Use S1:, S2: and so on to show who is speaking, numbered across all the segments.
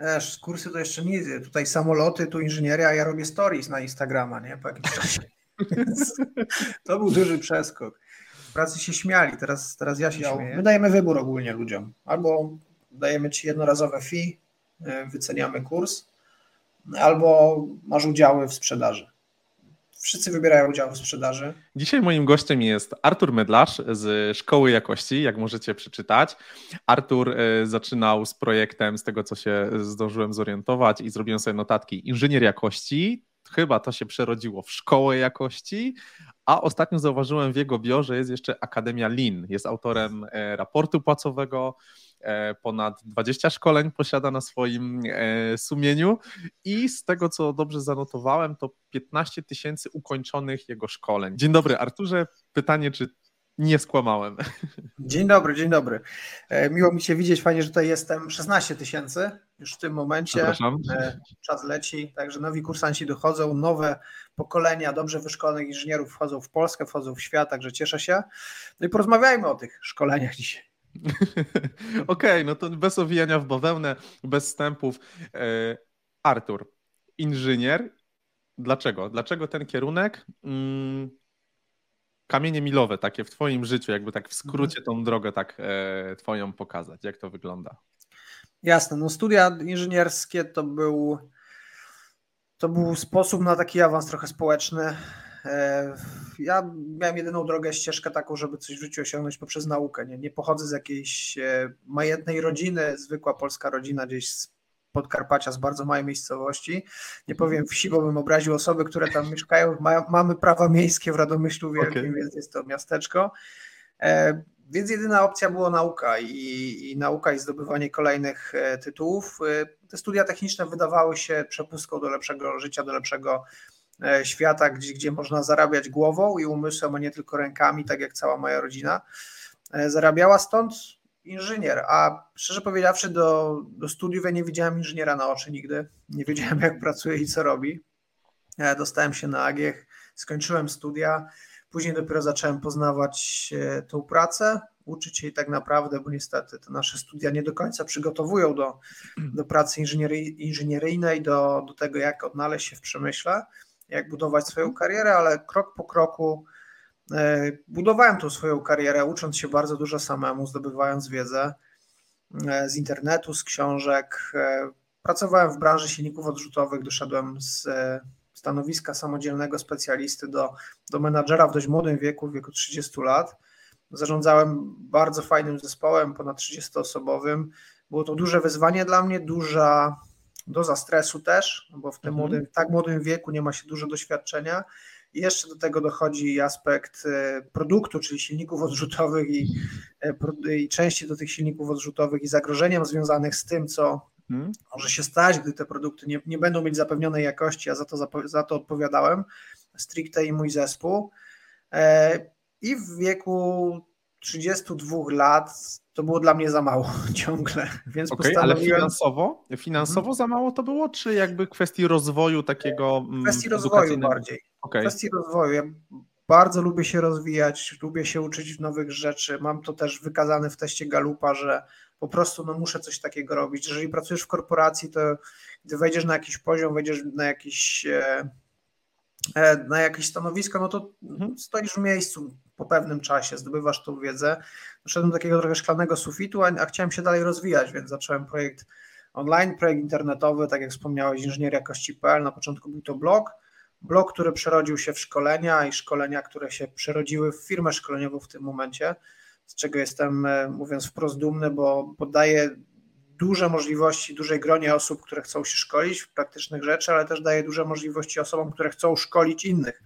S1: Wiesz, kursy to jeszcze nic. Tutaj samoloty, tu inżynieria, a ja robię stories na Instagrama, nie? Po jakimś czasie. to był duży przeskok. W pracy się śmiali, teraz, teraz ja się ja, śmieję. My dajemy wybór ogólnie ludziom. Albo dajemy ci jednorazowe fee, e, wyceniamy kurs, albo masz udziały w sprzedaży. Wszyscy wybierają udział w sprzedaży.
S2: Dzisiaj moim gościem jest Artur Medlarz z Szkoły Jakości, jak możecie przeczytać. Artur e, zaczynał z projektem, z tego co się zdążyłem zorientować i zrobiłem sobie notatki, inżynier jakości. Chyba to się przerodziło w Szkołę Jakości, a ostatnio zauważyłem w jego biurze jest jeszcze Akademia Lean. Jest autorem e, raportu płacowego, ponad 20 szkoleń posiada na swoim e, sumieniu i z tego, co dobrze zanotowałem, to 15 tysięcy ukończonych jego szkoleń. Dzień dobry, Arturze. Pytanie, czy nie skłamałem.
S1: Dzień dobry, dzień dobry. E, miło mi się widzieć, fajnie, że tutaj jestem. 16 tysięcy już w tym momencie. Czas leci, także nowi kursanci dochodzą, nowe pokolenia dobrze wyszkolonych inżynierów wchodzą w Polskę, wchodzą w świat, także cieszę się. No i porozmawiajmy o tych szkoleniach dzisiaj.
S2: Okej, okay, no to bez owijania w bawełnę, bez wstępów. E, Artur, inżynier. Dlaczego? Dlaczego ten kierunek? Mm, kamienie milowe takie w Twoim życiu, jakby tak w skrócie tą drogę tak e, Twoją pokazać. Jak to wygląda?
S1: Jasne, no studia inżynierskie to był to był sposób na taki awans trochę społeczny. E, ja miałem jedyną drogę, ścieżkę taką, żeby coś w życiu osiągnąć poprzez naukę. Nie, nie pochodzę z jakiejś e, majętnej rodziny, zwykła polska rodzina gdzieś z Podkarpacia, z bardzo małej miejscowości. Nie powiem wsi, bo bym obraził osoby, które tam mieszkają. Ma, mamy prawa miejskie w Radomyślu Wielkim, okay. więc jest to miasteczko. E, więc jedyna opcja była nauka i, i, nauka i zdobywanie kolejnych tytułów. Te studia techniczne wydawały się przepustką do lepszego życia, do lepszego świata, gdzie, gdzie można zarabiać głową i umysłem, a nie tylko rękami, tak jak cała moja rodzina e, zarabiała. Stąd inżynier, a szczerze powiedziawszy do, do studiów ja nie widziałem inżyniera na oczy nigdy, nie wiedziałem jak pracuje i co robi. E, dostałem się na Agiech, skończyłem studia, później dopiero zacząłem poznawać tą pracę, uczyć się jej tak naprawdę, bo niestety te nasze studia nie do końca przygotowują do, do pracy inżynieryjnej, do, do tego jak odnaleźć się w przemyśle jak budować swoją karierę, ale krok po kroku e, budowałem tą swoją karierę, ucząc się bardzo dużo samemu, zdobywając wiedzę e, z internetu, z książek. E, pracowałem w branży silników odrzutowych, doszedłem z stanowiska samodzielnego specjalisty do, do menadżera w dość młodym wieku, w wieku 30 lat. Zarządzałem bardzo fajnym zespołem, ponad 30-osobowym. Było to duże wyzwanie dla mnie, duża doza stresu też, bo w tym mhm. młodym, tak młodym wieku nie ma się dużo doświadczenia. I jeszcze do tego dochodzi aspekt e, produktu, czyli silników odrzutowych i, e, i części do tych silników odrzutowych i zagrożeniem związanych z tym, co hmm. może się stać, gdy te produkty nie, nie będą mieć zapewnionej jakości, a za to, za to odpowiadałem stricte i mój zespół. E, I w wieku 32 lat to było dla mnie za mało ciągle, więc okay, postanowiłem...
S2: ale finansowo? Finansowo hmm. za mało to było, czy jakby kwestii rozwoju takiego
S1: mm, Kwestii rozwoju bardziej. Okay. Kwestii rozwoju. Ja bardzo lubię się rozwijać, lubię się uczyć nowych rzeczy. Mam to też wykazane w teście Galupa, że po prostu no, muszę coś takiego robić. Jeżeli pracujesz w korporacji, to gdy wejdziesz na jakiś poziom, wejdziesz na jakiś e, e, na jakieś stanowisko, no to mhm. stoisz w miejscu po pewnym czasie, zdobywasz tą wiedzę. Doszedłem do takiego trochę szklanego sufitu, a, a chciałem się dalej rozwijać, więc zacząłem projekt online, projekt internetowy, tak jak wspomniałeś, inżynierjakości.pl. Na początku był to blog, blog, który przerodził się w szkolenia i szkolenia, które się przerodziły w firmę szkoleniową w tym momencie, z czego jestem, e, mówiąc wprost, dumny, bo podaje duże możliwości dużej gronie osób, które chcą się szkolić w praktycznych rzeczy, ale też daje duże możliwości osobom, które chcą szkolić innych.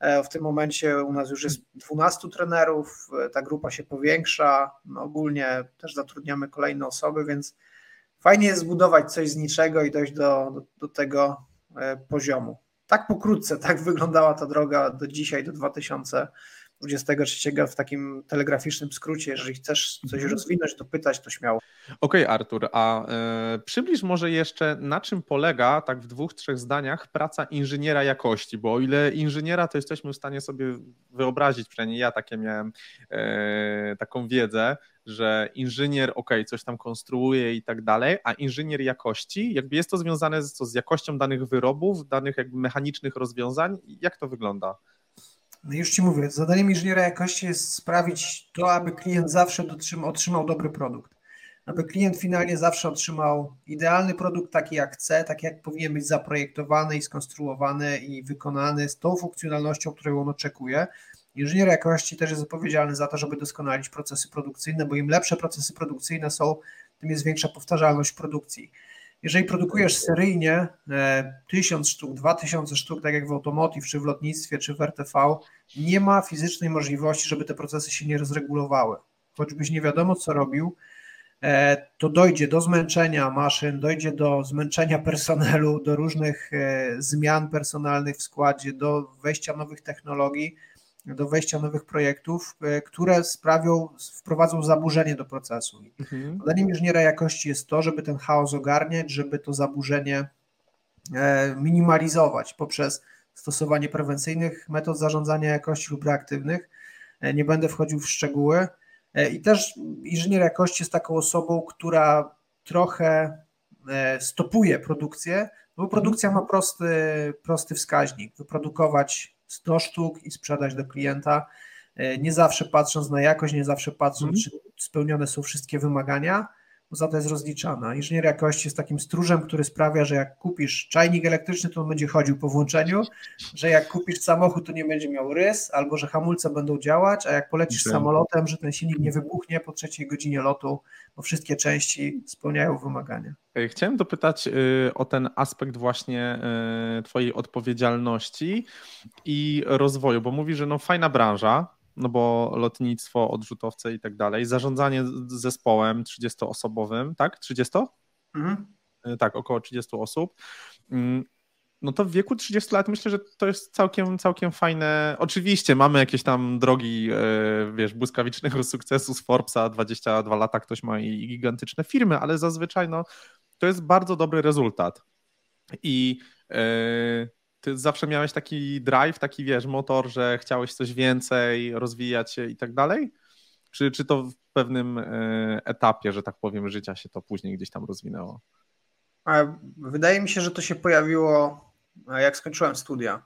S1: E, w tym momencie u nas już jest 12 trenerów, e, ta grupa się powiększa. No ogólnie też zatrudniamy kolejne osoby, więc fajnie jest zbudować coś z niczego i dojść do, do, do tego e, poziomu. Tak pokrótce, tak wyglądała ta droga do dzisiaj, do 2000 23 w takim telegraficznym skrócie. Jeżeli chcesz coś mhm. rozwinąć, to pytać, to śmiało.
S2: Okej, okay, Artur, a y, przybliż może jeszcze, na czym polega, tak w dwóch, trzech zdaniach, praca inżyniera jakości, bo o ile inżyniera, to jesteśmy w stanie sobie wyobrazić, przynajmniej ja takie miałem y, taką wiedzę, że inżynier, ok, coś tam konstruuje i tak dalej, a inżynier jakości, jakby jest to związane z, z jakością danych wyrobów, danych jakby mechanicznych rozwiązań, jak to wygląda?
S1: No już Ci mówię, zadaniem inżyniera jakości jest sprawić to, aby klient zawsze otrzymał dobry produkt. Aby klient finalnie zawsze otrzymał idealny produkt, taki jak chce, taki jak powinien być zaprojektowany i skonstruowany i wykonany z tą funkcjonalnością, którą on oczekuje. Inżynier jakości też jest odpowiedzialny za to, żeby doskonalić procesy produkcyjne, bo im lepsze procesy produkcyjne są, tym jest większa powtarzalność produkcji. Jeżeli produkujesz seryjnie e, tysiąc sztuk, dwa tysiące sztuk, tak jak w automotive, czy w lotnictwie, czy w RTV, nie ma fizycznej możliwości, żeby te procesy się nie rozregulowały. Choćbyś nie wiadomo, co robił, e, to dojdzie do zmęczenia maszyn, dojdzie do zmęczenia personelu, do różnych e, zmian personalnych w składzie, do wejścia nowych technologii do wejścia nowych projektów, e, które sprawią, wprowadzą zaburzenie do procesu. Mhm. Zadaniem inżyniera jakości jest to, żeby ten chaos ogarniać, żeby to zaburzenie e, minimalizować poprzez stosowanie prewencyjnych metod zarządzania jakości lub reaktywnych. E, nie będę wchodził w szczegóły. I też inżynier jakości jest taką osobą, która trochę stopuje produkcję, bo produkcja ma prosty, prosty wskaźnik. Wyprodukować 100 sztuk i sprzedać do klienta, e, nie zawsze patrząc na jakość, nie zawsze patrząc, mm. czy spełnione są wszystkie wymagania, za to jest rozliczana. Inżynier jakości jest takim stróżem, który sprawia, że jak kupisz czajnik elektryczny, to on będzie chodził po włączeniu, że jak kupisz samochód, to nie będzie miał rys, albo że hamulce będą działać, a jak polecisz samolotem, że ten silnik nie wybuchnie po trzeciej godzinie lotu, bo wszystkie części spełniają wymagania.
S2: Chciałem dopytać y, o ten aspekt właśnie y, Twojej odpowiedzialności i rozwoju, bo mówi, że no fajna branża, no bo lotnictwo, odrzutowce i tak dalej, zarządzanie zespołem 30-osobowym, tak? 30? Mhm. Y, tak, około 30 osób. Mm, no to w wieku 30 lat myślę, że to jest całkiem, całkiem fajne. Oczywiście mamy jakieś tam drogi, wiesz, błyskawicznego sukcesu z Forbesa, 22 lata ktoś ma i gigantyczne firmy, ale zazwyczaj no, to jest bardzo dobry rezultat. I yy, ty zawsze miałeś taki drive, taki wiesz, motor, że chciałeś coś więcej, rozwijać się i tak dalej? Czy, czy to w pewnym yy, etapie, że tak powiem, życia się to później gdzieś tam rozwinęło?
S1: Wydaje mi się, że to się pojawiło, jak skończyłem studia.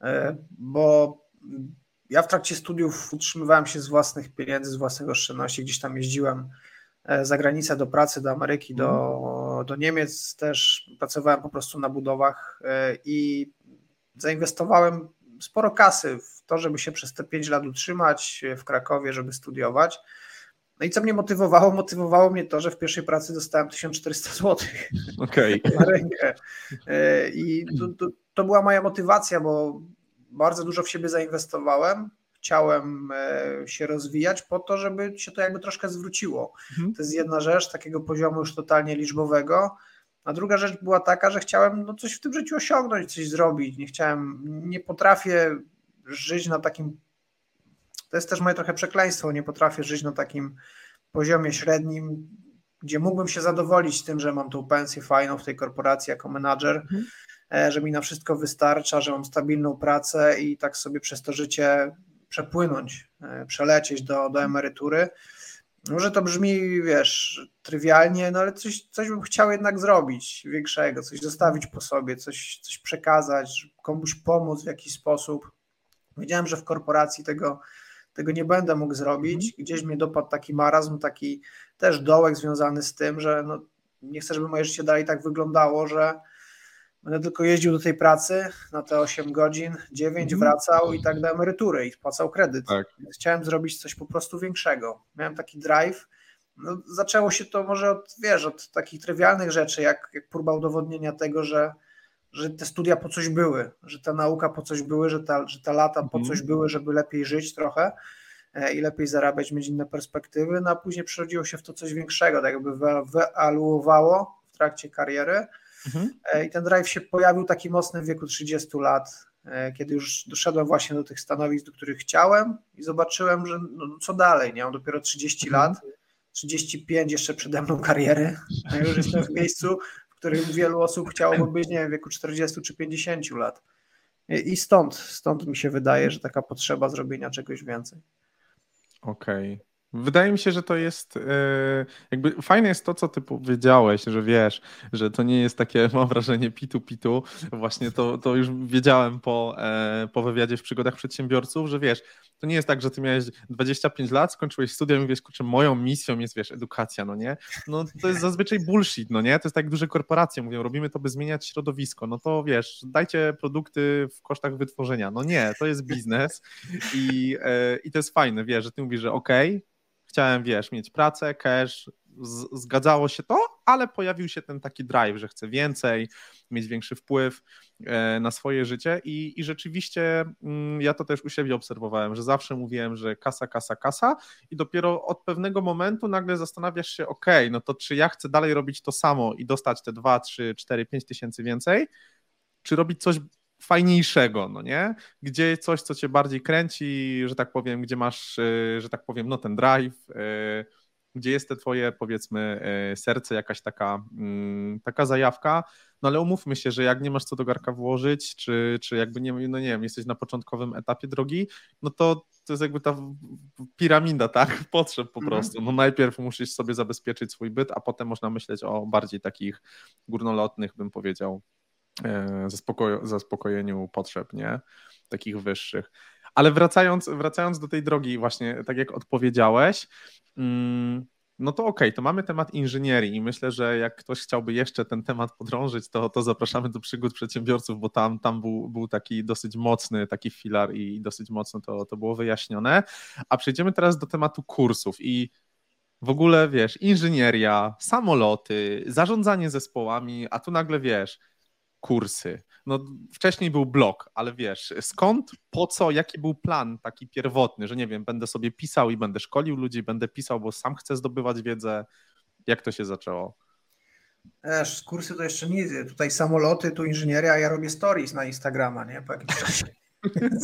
S1: E, bo ja w trakcie studiów utrzymywałem się z własnych pieniędzy, z własnych oszczędności, gdzieś tam jeździłem E, za granicę do pracy, do Ameryki, do, mhm. Do Niemiec też pracowałem po prostu na budowach e, i zainwestowałem sporo kasy w to, żeby się przez te 5 lat utrzymać w Krakowie, żeby studiować. No i co mnie motywowało? Motywowało mnie to, że w pierwszej pracy dostałem 1400 zł okay. na rękę. E, I to, to, to była moja motywacja, bo bardzo dużo w siebie zainwestowałem chciałem e, się rozwijać po to, żeby się to jakby troszkę zwróciło. Mhm. To jest jedna rzecz, takiego poziomu już totalnie liczbowego. A druga rzecz była taka, że chciałem no, coś w tym życiu osiągnąć, coś zrobić. Nie chciałem, nie potrafię żyć na takim. To jest też moje trochę przekleństwo. Nie potrafię żyć na takim poziomie średnim, gdzie mógłbym się zadowolić tym, że mam tą pensję fajną w tej korporacji jako menadżer, mhm. E, że mi na wszystko wystarcza, że mam stabilną pracę i tak sobie przez to życie przepłynąć, e, przelecieć do, do emerytury. Może to brzmi, wiesz, trywialnie, no ale coś, coś bym chciał jednak zrobić większego, coś zostawić po sobie, coś, coś przekazać, komuś pomóc w jakiś sposób. Wiedziałem, że w korporacji tego, tego nie będę mógł zrobić. Mhm. Gdzieś mnie dopadł taki marazm, taki też dołek związany z tym, że no, nie chcę, żeby moje życie dalej tak wyglądało, że Będę tylko jeździł do tej pracy na te 8 godzin, 9 mhm. wracał i tak do emerytury i spłacał kredyt. Tak. Chciałem zrobić coś po prostu większego. Miałem taki drive. No, zaczęło się to może od, wiesz, od takich trywialnych rzeczy, jak, jak próba udowodnienia tego, że, że te studia po coś były, że ta nauka po coś były, że ta, że ta lata po mhm. coś były, żeby lepiej żyć trochę e, i lepiej zarabiać, mieć inne perspektywy, no a później przerodziło się w to coś większego, tak jakby wyealuowało w trakcie kariery Mhm. E, I ten drive się pojawił taki mocny w wieku 30 lat, e, kiedy już doszedłem właśnie do tych stanowisk, do których chciałem i zobaczyłem, że no, co dalej, nie mam dopiero 30 mhm. lat, 35 jeszcze przede mną kariery, a już jestem w miejscu, w którym wielu osób chciałoby być, nie wiem, w wieku 40 czy 50 lat. I stąd, stąd mi się wydaje, że taka potrzeba zrobienia czegoś więcej.
S2: Okej. Okay. Wydaje mi się, że to jest e, jakby fajne jest to, co ty powiedziałeś, że wiesz, że to nie jest takie, mam wrażenie, pitu-pitu. Właśnie to, to już wiedziałem po, e, po wywiadzie w przygodach przedsiębiorców, że wiesz, to nie jest tak, że ty miałeś 25 lat, skończyłeś studia i wiesz, kurczę, moją misją jest, wiesz, edukacja, no nie? No to jest zazwyczaj bullshit, no nie? To jest tak, jak duże korporacje mówią, robimy to, by zmieniać środowisko. No to wiesz, dajcie produkty w kosztach wytworzenia. No nie, to jest biznes i, e, i to jest fajne, wiesz, że ty mówisz, że okej, okay, chciałem, wiesz, mieć pracę, cash, zgadzało się to, ale pojawił się ten taki drive, że chcę więcej, mieć większy wpływ e, na swoje życie i, i rzeczywiście mm, ja to też u siebie obserwowałem, że zawsze mówiłem, że kasa, kasa, kasa i dopiero od pewnego momentu nagle zastanawiasz się, ok, no to czy ja chcę dalej robić to samo i dostać te 2, 3, 4, 5 tysięcy więcej, czy robić coś fajniejszego, no nie? Gdzie coś, co cię bardziej kręci, że tak powiem, gdzie masz, y, że tak powiem, no ten drive, y, gdzie jest te twoje, powiedzmy, y, serce, jakaś taka, mm, taka zajawka, no ale umówmy się, że jak nie masz co do garka włożyć, czy, czy jakby nie, no nie wiem, jesteś na początkowym etapie drogi, no to to jest jakby ta piramida, tak, potrzeb po mhm. prostu. No najpierw musisz sobie zabezpieczyć swój byt, a potem można myśleć o bardziej takich górnolotnych, bym powiedział, E, zaspokojeniu potrzeb, nie? Takich wyższych. Ale wracając, wracając do tej drogi, właśnie tak jak odpowiedziałeś, mm, no to okej, okay, to mamy temat inżynierii i myślę, że jak ktoś chciałby jeszcze ten temat podrążyć, to, to zapraszamy do przygód przedsiębiorców, bo tam, tam był, był taki dosyć mocny taki filar i dosyć mocno to, to było wyjaśnione. A przejdziemy teraz do tematu kursów i w ogóle wiesz, inżynieria, samoloty, zarządzanie zespołami, a tu nagle wiesz, kursy. No, wcześniej był blog, ale wiesz, skąd, po co, jaki był plan taki pierwotny, że nie wiem, będę sobie pisał i będę szkolił ludzi, będę pisał, bo sam chcę zdobywać wiedzę. Jak to się zaczęło?
S1: Wiesz, kursy to jeszcze nic. Tutaj samoloty, tu inżynieria, ja robię stories na Instagrama, nie? Po jakimś czasie.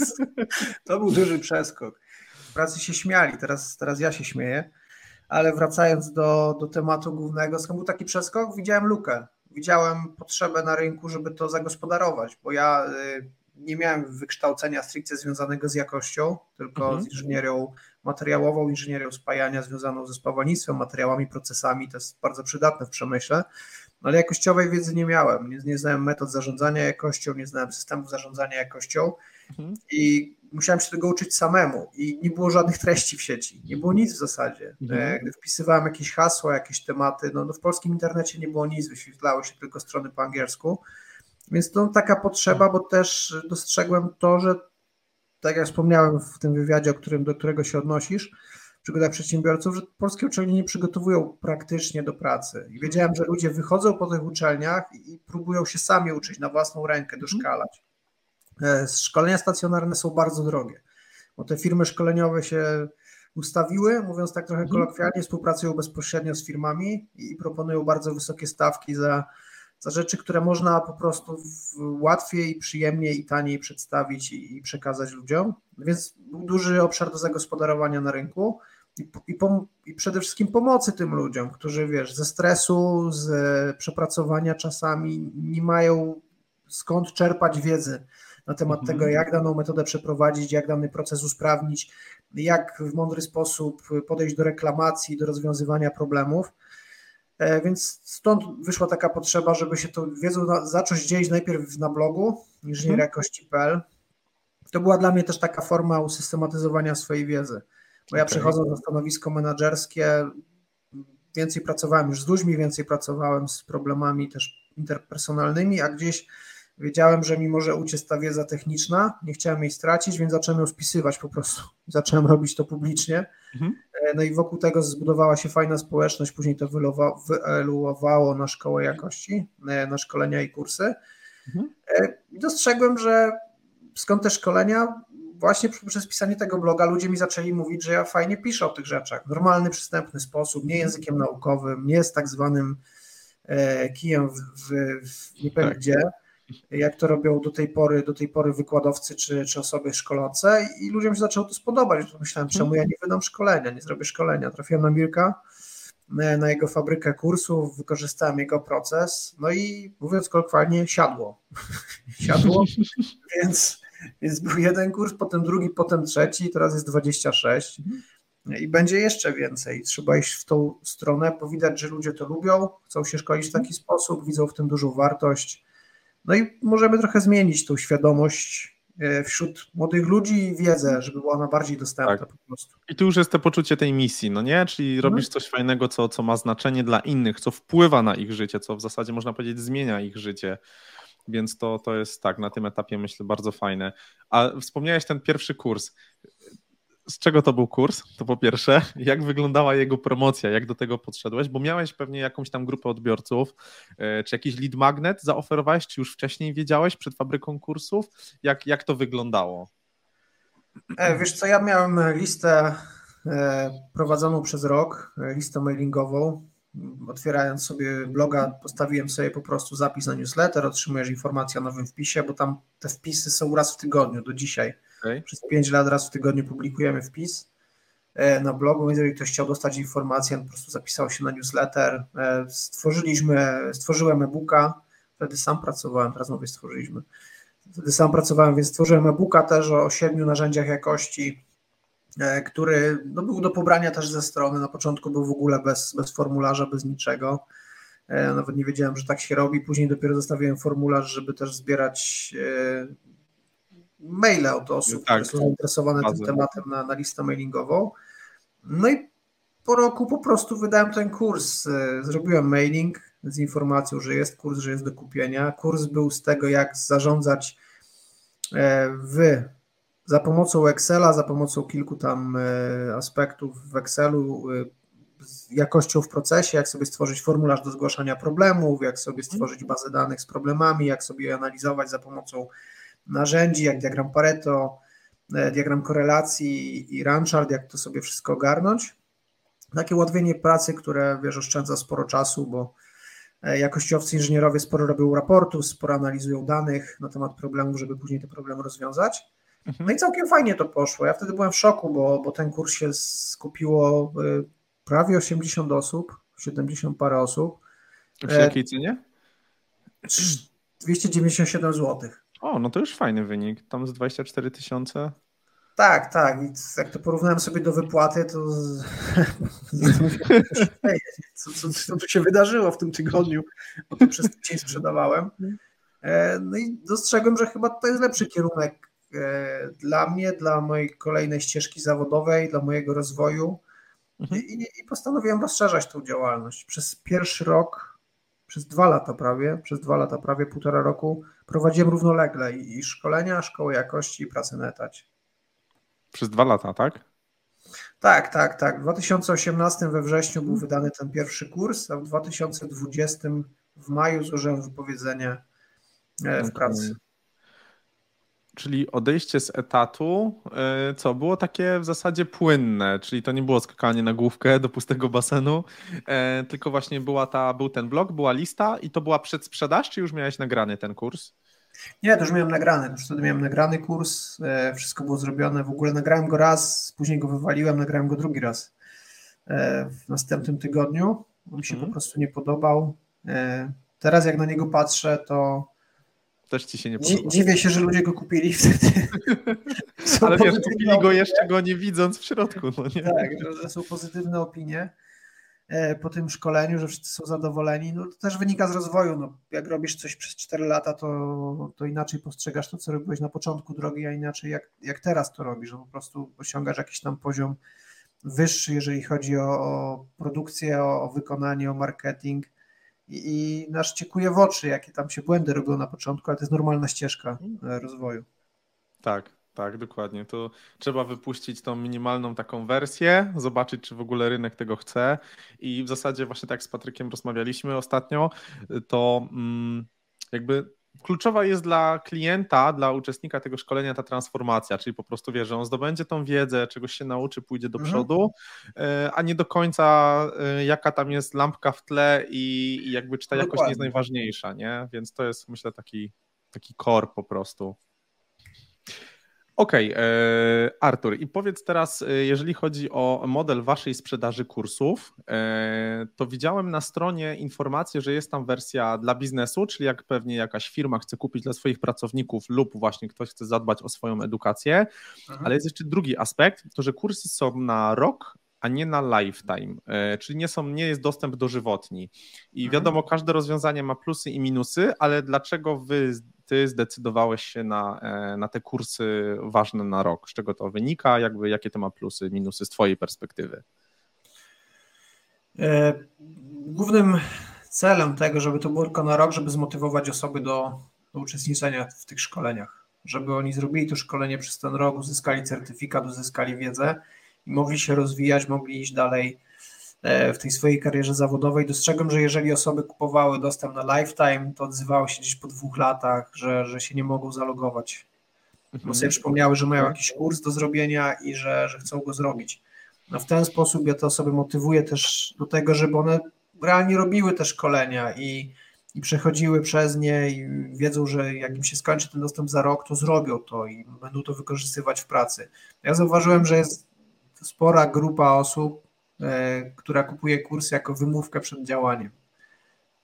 S1: to był duży przeskok. W pracy się śmiali, teraz, teraz ja się śmieję. Ale wracając do, do tematu głównego, skąd był taki przeskok? Widziałem lukę widziałem potrzebę na rynku, żeby to zagospodarować, bo ja y, nie miałem wykształcenia stricte związanego z jakością, tylko mhm. z inżynierią materiałową, inżynierią spajania związaną ze spawalnictwem, materiałami, procesami, to jest bardzo przydatne w przemyśle, ale jakościowej wiedzy nie miałem, nie, nie znałem metod zarządzania jakością, nie znałem systemów zarządzania jakością mhm. i musiałem się tego uczyć samemu i nie było żadnych treści w sieci, nie było nic w zasadzie. Mhm. E, gdy wpisywałem jakieś hasła, jakieś tematy, no, no w polskim internecie nie było nic, wyświetlały się tylko strony po angielsku, więc to taka potrzeba, bo też dostrzegłem to, że tak jak wspomniałem w tym wywiadzie, o którym, do którego się odnosisz, przygodach przedsiębiorców, że polskie uczelnie nie przygotowują praktycznie do pracy. I wiedziałem, że ludzie wychodzą po tych uczelniach i próbują się sami uczyć na własną rękę, doszkalać. E, szkolenia stacjonarne są bardzo drogie, bo te firmy szkoleniowe się ustawiły, mówiąc tak trochę mhm. kolokwialnie, współpracują bezpośrednio z firmami i proponują bardzo wysokie stawki za, za rzeczy, które można po prostu łatwiej, przyjemniej i taniej przedstawić i, i przekazać ludziom. Więc był duży obszar do zagospodarowania na rynku i, i, pom- i, przede wszystkim pomocy tym ludziom, którzy wiesz, ze stresu, z przepracowania czasami nie mają skąd czerpać wiedzy na temat mhm. tego, jak daną metodę przeprowadzić, jak dany proces usprawnić, jak w mądry sposób podejść do reklamacji, do rozwiązywania problemów. E, więc stąd wyszła taka potrzeba, żeby się tą wiedzą zacząć dzielić najpierw na blogu inżynieriakości.pl. Mhm. To była dla mnie też taka forma usystematyzowania swojej wiedzy, bo ja okay. przechodząc na stanowisko menedżerskie, więcej pracowałem już z ludźmi, więcej pracowałem z problemami też interpersonalnymi, a gdzieś Wiedziałem, że mi może uciec ta wiedza techniczna, nie chciałem jej stracić, więc zacząłem ją spisywać po prostu. Zacząłem robić to publicznie. Mhm. E, no i wokół tego zbudowała się fajna społeczność, później to wyeluowało na szkołę jakości, e, na szkolenia i kursy. Mhm. E, dostrzegłem, że skąd te szkolenia? Właśnie przez pisanie tego bloga ludzie mi zaczęli mówić, że ja fajnie piszę o tych rzeczach. Normalny, przystępny sposób, nie językiem naukowym, nie z tak zwanym kijem w, w, w nie tak. gdzie jak to robią do tej pory, do tej pory wykładowcy czy, czy osoby szkolące i ludziom się zaczęło to spodobać. Myślałem, czemu ja nie wydam szkolenia, nie zrobię szkolenia. Trafiłem na Mirka, na jego fabrykę kursów, wykorzystałem jego proces, no i mówiąc kolokwialnie, siadło. siadło, więc, więc był jeden kurs, potem drugi, potem trzeci, teraz jest 26 i będzie jeszcze więcej. Trzeba iść w tą stronę, bo widać, że ludzie to lubią, chcą się szkolić w taki sposób, widzą w tym dużą wartość. No i możemy trochę zmienić tą świadomość e, wśród młodych ludzi i wiedzę, żeby była ona bardziej dostępna tak. po prostu.
S2: I tu już jest to poczucie tej misji, no nie? Czyli mhm. robisz coś fajnego, co, co ma znaczenie dla innych, co wpływa na ich życie, co w zasadzie można powiedzieć zmienia ich życie. Więc to, to jest tak, na tym etapie myślę bardzo fajne. A wspomniałeś ten pierwszy kurs z czego to był kurs? To po pierwsze, jak wyglądała jego promocja, jak do tego podszedłeś, bo miałeś pewnie jakąś tam grupę odbiorców, e, czy jakiś lead magnet zaoferowałeś, czy już wcześniej wiedziałeś przed fabryką kursów? Jak, jak to wyglądało?
S1: E, wiesz co, ja miałem listę e, prowadzoną przez rok, listę mailingową. Otwierając sobie bloga, postawiłem sobie po prostu zapis na newsletter, otrzymujesz informację o nowym wpisie, bo tam te wpisy są raz w tygodniu do dzisiaj Okay. Przez 5 lat raz w tygodniu publikujemy wpis e, na blogu, więc jeżeli ktoś chciał dostać informację, on po prostu zapisał się na newsletter. E, stworzyliśmy, stworzyłem e-booka, wtedy sam pracowałem, teraz mówię stworzyliśmy. Wtedy sam pracowałem, więc stworzyłem e-booka też o siedmiu narzędziach jakości, który no, był do pobrania też ze strony. Na początku był w ogóle bez, bez formularza, bez niczego. Nawet nie wiedziałem, że tak się robi. Później dopiero zostawiłem formularz, żeby też zbierać maile od osób, tak, które są zainteresowane tym tematem na, na listę mailingową. No i po roku po prostu wydałem ten kurs. E, zrobiłem mailing z informacją, że jest kurs, że jest do kupienia. Kurs był z tego, jak zarządzać e, w za pomocą Excela, za pomocą kilku tam e, aspektów w Excelu, z jakością w procesie, jak sobie stworzyć formularz do zgłaszania problemów, jak sobie stworzyć bazę danych z problemami, jak sobie je analizować za pomocą narzędzi, jak diagram Pareto, e, diagram korelacji i Ranchard, jak to sobie wszystko ogarnąć. Takie ułatwienie pracy, które wiesz, oszczędza sporo czasu, bo e, jakościowcy inżynierowie sporo robią raportów, sporo analizują danych na temat problemów, żeby później te problemy rozwiązać. Mhm. No i całkiem fajnie to poszło. Ja wtedy byłem w szoku, bo, bo ten kurs się skupiło e, prawie 80 osób, 70 parę osób.
S2: W jakiej cenie?
S1: 297 zł.
S2: O, no to już fajny wynik. Tam z 24 tysiące.
S1: Tak, tak. I jak to porównałem sobie do wypłaty, to co, co, co tu się wydarzyło w tym tygodniu, bo to przez tydzień sprzedawałem. E, no i dostrzegłem, że chyba to jest lepszy kierunek e, dla mnie, dla mojej kolejnej ścieżki zawodowej, dla mojego rozwoju. Mhm. I, I postanowiłem rozszerzać tą działalność. Przez pierwszy rok, przez dwa lata prawie, przez dwa lata prawie, półtora roku prowadziłem równolegle i szkolenia, szkoły jakości i pracę na etacie.
S2: Przez dwa lata, tak?
S1: Tak, tak, tak. W 2018 we wrześniu był wydany ten pierwszy kurs, a w 2020 w maju złożyłem wypowiedzenie e, w pracy.
S2: Czyli odejście z etatu, e, co było takie w zasadzie płynne, czyli to nie było skakanie na główkę do pustego basenu, e, tylko właśnie była ta, był ten blog, była lista i to była przedsprzedaż, czy już miałeś nagrany ten kurs?
S1: Nie, to już miałem nagrany, już wtedy miałem nagrany kurs, e, wszystko było zrobione, w ogóle nagrałem go raz, później go wywaliłem, nagrałem go drugi raz w następnym tygodniu, on mi się mm. po prostu nie podobał. Teraz jak na niego patrzę, to
S2: też ci się nie podoba.
S1: Dziwię się, że ludzie go kupili wtedy.
S2: Ale wiesz, kupili go jeszcze go nie widząc w środku. No nie?
S1: Tak, że są pozytywne opinie e, po tym szkoleniu, że wszyscy są zadowoleni. No, to też wynika z rozwoju. No, jak robisz coś przez 4 lata, to, to inaczej postrzegasz to, co robiłeś na początku drogi, a inaczej jak, jak teraz to robisz. No, po prostu osiągasz jakiś tam poziom wyższy, jeżeli chodzi o, o produkcję, o, o wykonanie, o marketing i, nasz ciekuje w oczy, jakie tam się błędy robią na początku, ale to jest normalna ścieżka e, rozwoju.
S2: Tak, tak, dokładnie. To trzeba wypuścić tą minimalną taką wersję, zobaczyć, czy w ogóle rynek tego chce. I w zasadzie, właśnie tak z Patrykiem rozmawialiśmy ostatnio, to mm, jakby kluczowa jest dla klienta, dla uczestnika tego szkolenia ta transformacja, czyli po prostu wie, że on zdobędzie tą wiedzę, czegoś się nauczy, pójdzie do mhm. przodu, e, a nie do końca e, jaka tam jest lampka w tle i, jakby czy ta Dokładnie. jakość nie jest najważniejsza, nie? Więc to jest myślę taki taki core po prostu. Okej, okay, e, Artur, i powiedz teraz, e, jeżeli chodzi o model waszej sprzedaży kursów, e, to widziałem na stronie informację, że jest tam wersja dla biznesu, czyli jak pewnie jakaś firma chce kupić dla swoich pracowników lub właśnie ktoś chce zadbać o swoją edukację, mhm. ale jest jeszcze drugi aspekt, to że kursy są na rok, a nie na lifetime, czyli nie, są, nie jest dostęp dożywotni. I mhm. wiadomo, każde rozwiązanie ma plusy i minusy, ale dlaczego wy ty zdecydowałeś się na, e, na te kursy ważne na rok? Z czego to wynika? Jakby, jakie to ma plusy, minusy z twojej perspektywy?
S1: E, głównym celem tego, żeby to było tylko na rok, żeby zmotywować osoby do, do uczestniczenia w tych szkoleniach, żeby oni zrobili to szkolenie przez ten rok, uzyskali certyfikat, uzyskali wiedzę i mogli się rozwijać, mogli iść dalej w tej swojej karierze zawodowej. Dostrzegłem, że jeżeli osoby kupowały dostęp na lifetime, to odzywały się gdzieś po dwóch latach, że, że się nie mogą zalogować. Mhm. Bo sobie przypomniały, że mają jakiś kurs do zrobienia i że, że chcą go zrobić. No w ten sposób ja te osoby motywuję też do tego, żeby one realnie robiły te szkolenia i, i przechodziły przez nie i wiedzą, że jak im się skończy ten dostęp za rok, to zrobią to i będą to wykorzystywać w pracy. Ja zauważyłem, że jest spora grupa osób, E, która kupuje kurs jako wymówkę przed działaniem.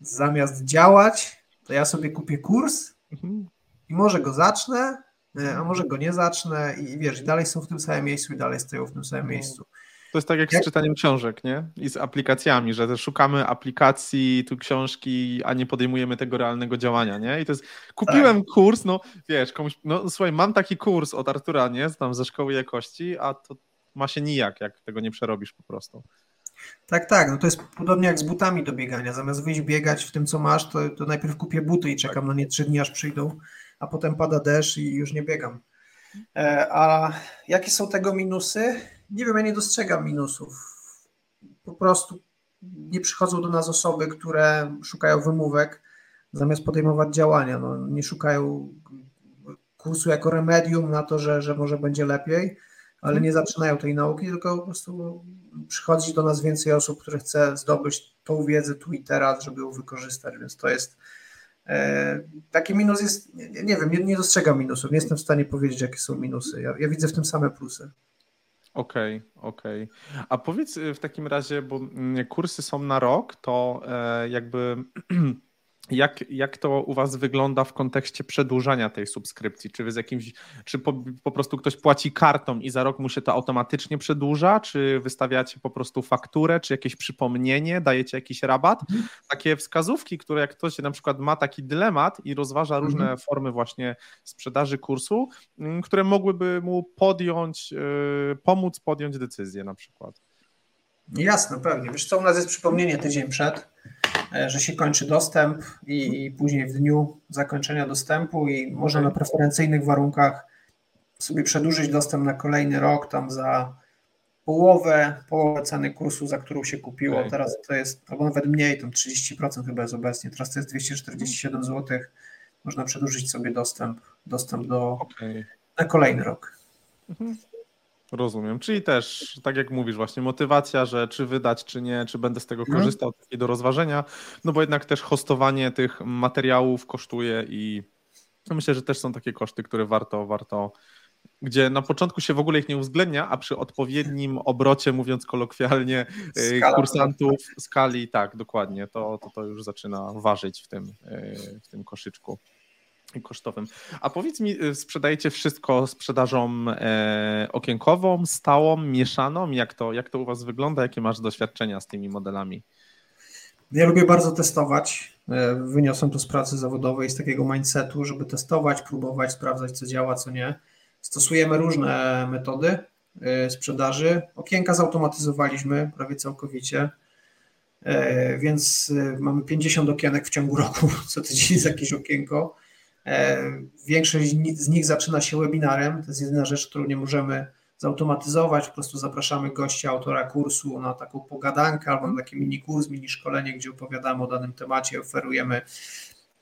S1: Zamiast działać, to ja sobie kupię kurs mhm. i może go zacznę, e, a może go nie zacznę i wiesz, dalej są w tym samym miejscu i dalej stoją w tym samym mhm. miejscu.
S2: To jest tak jak, jak, z czytaniem książek, nie? I z aplikacjami, że szukamy aplikacji, tu książki, a nie podejmujemy tego realnego działania, nie? I to jest, kupiłem tak. kurs, no wiesz, komuś, no słuchaj, mam taki kurs od Artura, nie? Tam ze szkoły jakości, a to ma się nijak, jak tego nie przerobisz po prostu.
S1: Tak, tak. No to jest podobnie jak z butami do biegania. Zamiast wyjść biegać w tym, co masz, to, to najpierw kupię buty i czekam tak. na nie trzy dni, aż przyjdą, a potem pada deszcz i już nie biegam. E, a jakie są tego minusy? Nie wiem, ja nie dostrzegam minusów. Po prostu nie przychodzą do nas osoby, które szukają wymówek zamiast podejmować działania. No, nie szukają kursu jako remedium na to, że, że może będzie lepiej, ale nie zaczynają tej nauki, tylko po prostu przychodzi do nas więcej osób, które chce zdobyć tą wiedzę tu i teraz, żeby ją wykorzystać, więc to jest e, taki minus jest, nie, nie wiem, nie, nie, dostrzegam minusów, nie jestem w stanie powiedzieć, jakie są minusy. Ja, ja widzę w tym same plusy.
S2: Okej, okay, okej. Okay. A powiedz w takim razie, bo mm, kursy są na rok, to e, jakby Jak, jak to u Was wygląda w kontekście przedłużania tej subskrypcji? Czy wy z jakimś, czy po, po, prostu ktoś płaci kartą i za rok mu się to automatycznie przedłuża? Czy wystawiacie po prostu fakturę, czy jakieś przypomnienie, dajecie jakiś rabat? Mhm. Takie wskazówki, które jak ktoś na przykład ma taki dylemat i rozważa różne mhm. formy właśnie sprzedaży kursu, mm, które mogłyby mu podjąć, yy, pomóc podjąć decyzję na przykład.
S1: Jasne, pewnie. Wiesz co, u nas jest przypomnienie tydzień przed że się kończy dostęp i, i później w dniu zakończenia dostępu i można na preferencyjnych warunkach sobie przedłużyć dostęp na kolejny rok tam za połowę, połowę ceny kursu, za którą się kupiło. Okay. Teraz to jest, albo nawet mniej, tam 30% chyba jest obecnie, teraz to jest 247 zł. Można przedłużyć sobie dostęp, dostęp do okay. na kolejny rok. Mhm.
S2: Rozumiem. Czyli też, tak jak mówisz, właśnie motywacja, że czy wydać, czy nie, czy będę z tego mhm. korzystał, i do rozważenia, no bo jednak też hostowanie tych materiałów kosztuje i myślę, że też są takie koszty, które warto, warto, gdzie na początku się w ogóle ich nie uwzględnia, a przy odpowiednim obrocie, mówiąc kolokwialnie, y, Skala. kursantów, skali, tak, dokładnie, to, to, to już zaczyna ważyć w tym, y, w tym koszyczku kosztowym. A powiedz mi, y, sprzedajecie wszystko sprzedażą e, okienkową, stałą, mieszaną? Jak to, jak to u Was wygląda? Jakie masz doświadczenia z tymi modelami?
S1: Ja lubię bardzo testować. E, wyniosłem to z pracy zawodowej, z takiego mindsetu, żeby testować, próbować, sprawdzać, co działa, co nie. Stosujemy różne metody e, sprzedaży. Okienka zautomatyzowaliśmy prawie całkowicie, e, więc mamy 50 okienek w ciągu roku. Co tydzień jest jakieś okienko. E, większość z nich zaczyna się webinarem. To jest jedyna rzecz, którą nie możemy zautomatyzować. Po prostu zapraszamy gościa, autora kursu na taką pogadankę albo na taki mini kurs, mini szkolenie, gdzie opowiadamy o danym temacie, oferujemy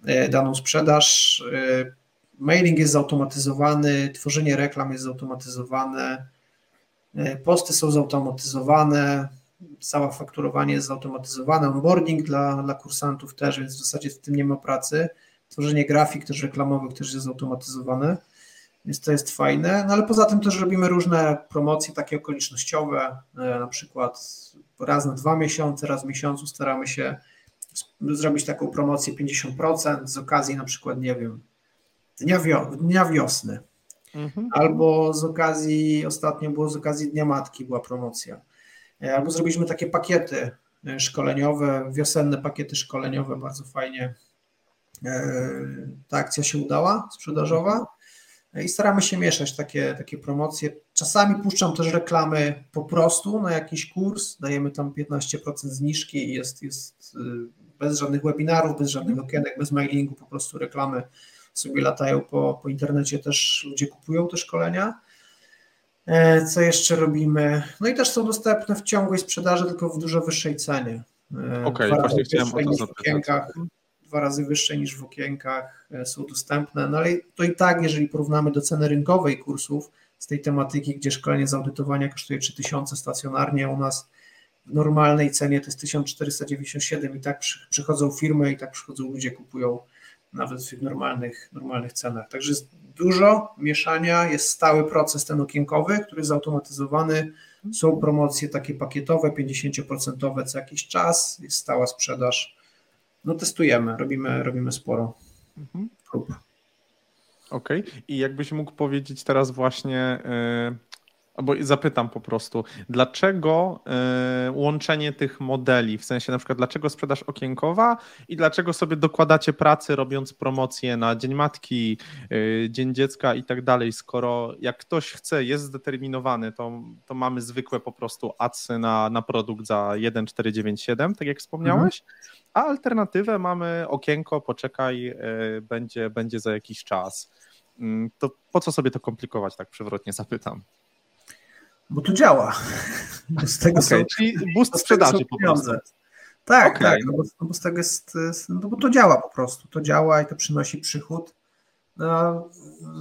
S1: e, daną sprzedaż. E, mailing jest zautomatyzowany, tworzenie reklam jest zautomatyzowane, posty są zautomatyzowane, całe fakturowanie jest zautomatyzowane, onboarding dla, dla kursantów też, więc w zasadzie w tym nie ma pracy. Tworzenie grafik też reklamowych też jest zautomatyzowane, więc to jest fajne, no ale poza tym też robimy różne promocje takie okolicznościowe, e, na przykład raz na dwa miesiące, raz w miesiącu staramy się zrobić taką promocję 50% z okazji na przykład, nie wiem, Dnia, wio dnia Wiosny. Mhm. Albo z okazji, ostatnio było z okazji Dnia Matki była promocja. E, albo zrobiliśmy takie pakiety e, szkoleniowe, wiosenne pakiety szkoleniowe, bardzo fajnie. E, ta akcja się udała, sprzedażowa. I staramy się mieszać takie, takie promocje. Czasami puszczam też reklamy po prostu na jakiś kurs, dajemy tam 15% zniżki i jest, jest bez żadnych webinarów, bez żadnych okienek, bez mailingu, po prostu reklamy sobie latają po, po internecie, też ludzie kupują te szkolenia. E, co jeszcze robimy? No i też są dostępne w ciągłej sprzedaży, tylko w dużo wyższej cenie.
S2: E, Okej, okay, właśnie chciałem o to
S1: zapytać. Dwa razy wyższe niż w okienkach e, są dostępne, no ale to i tak, jeżeli porównamy do ceny rynkowej kursów z tej tematyki, gdzie szkolenie z audytowania kosztuje 3000 stacjonarnie, u nas w normalnej cenie to jest 1497 i tak przychodzą firmy i tak przychodzą ludzie, kupują nawet w normalnych, normalnych cenach. Także jest dużo mieszania, jest stały proces ten okienkowy, który jest zautomatyzowany. Są promocje takie pakietowe, 50% co jakiś czas, jest stała sprzedaż. No testujemy, robimy, robimy sporo mhm. prób.
S2: Okej, okay. i jakbyś mógł powiedzieć teraz właśnie, yy, Albo zapytam po prostu, dlaczego y, łączenie tych modeli, w sensie na przykład dlaczego sprzedaż okienkowa i dlaczego sobie dokładacie pracy robiąc promocje na Dzień Matki, y, Dzień Dziecka i tak dalej, skoro jak ktoś chce, jest zdeterminowany, to, to mamy zwykłe po prostu adsy na, na produkt za 1,497, tak jak wspomniałeś, mhm. a alternatywę mamy okienko, poczekaj, y, będzie, będzie za jakiś czas. Mm, to po co sobie to komplikować, tak przewrotnie zapytam.
S1: Bo to działa.
S2: Z tego okay, są, czyli boost sprzedaży po prostu.
S1: Tak, okay. tak, no bo, no bo, z tego jest, no bo to działa po prostu, to działa i to przynosi przychód. No,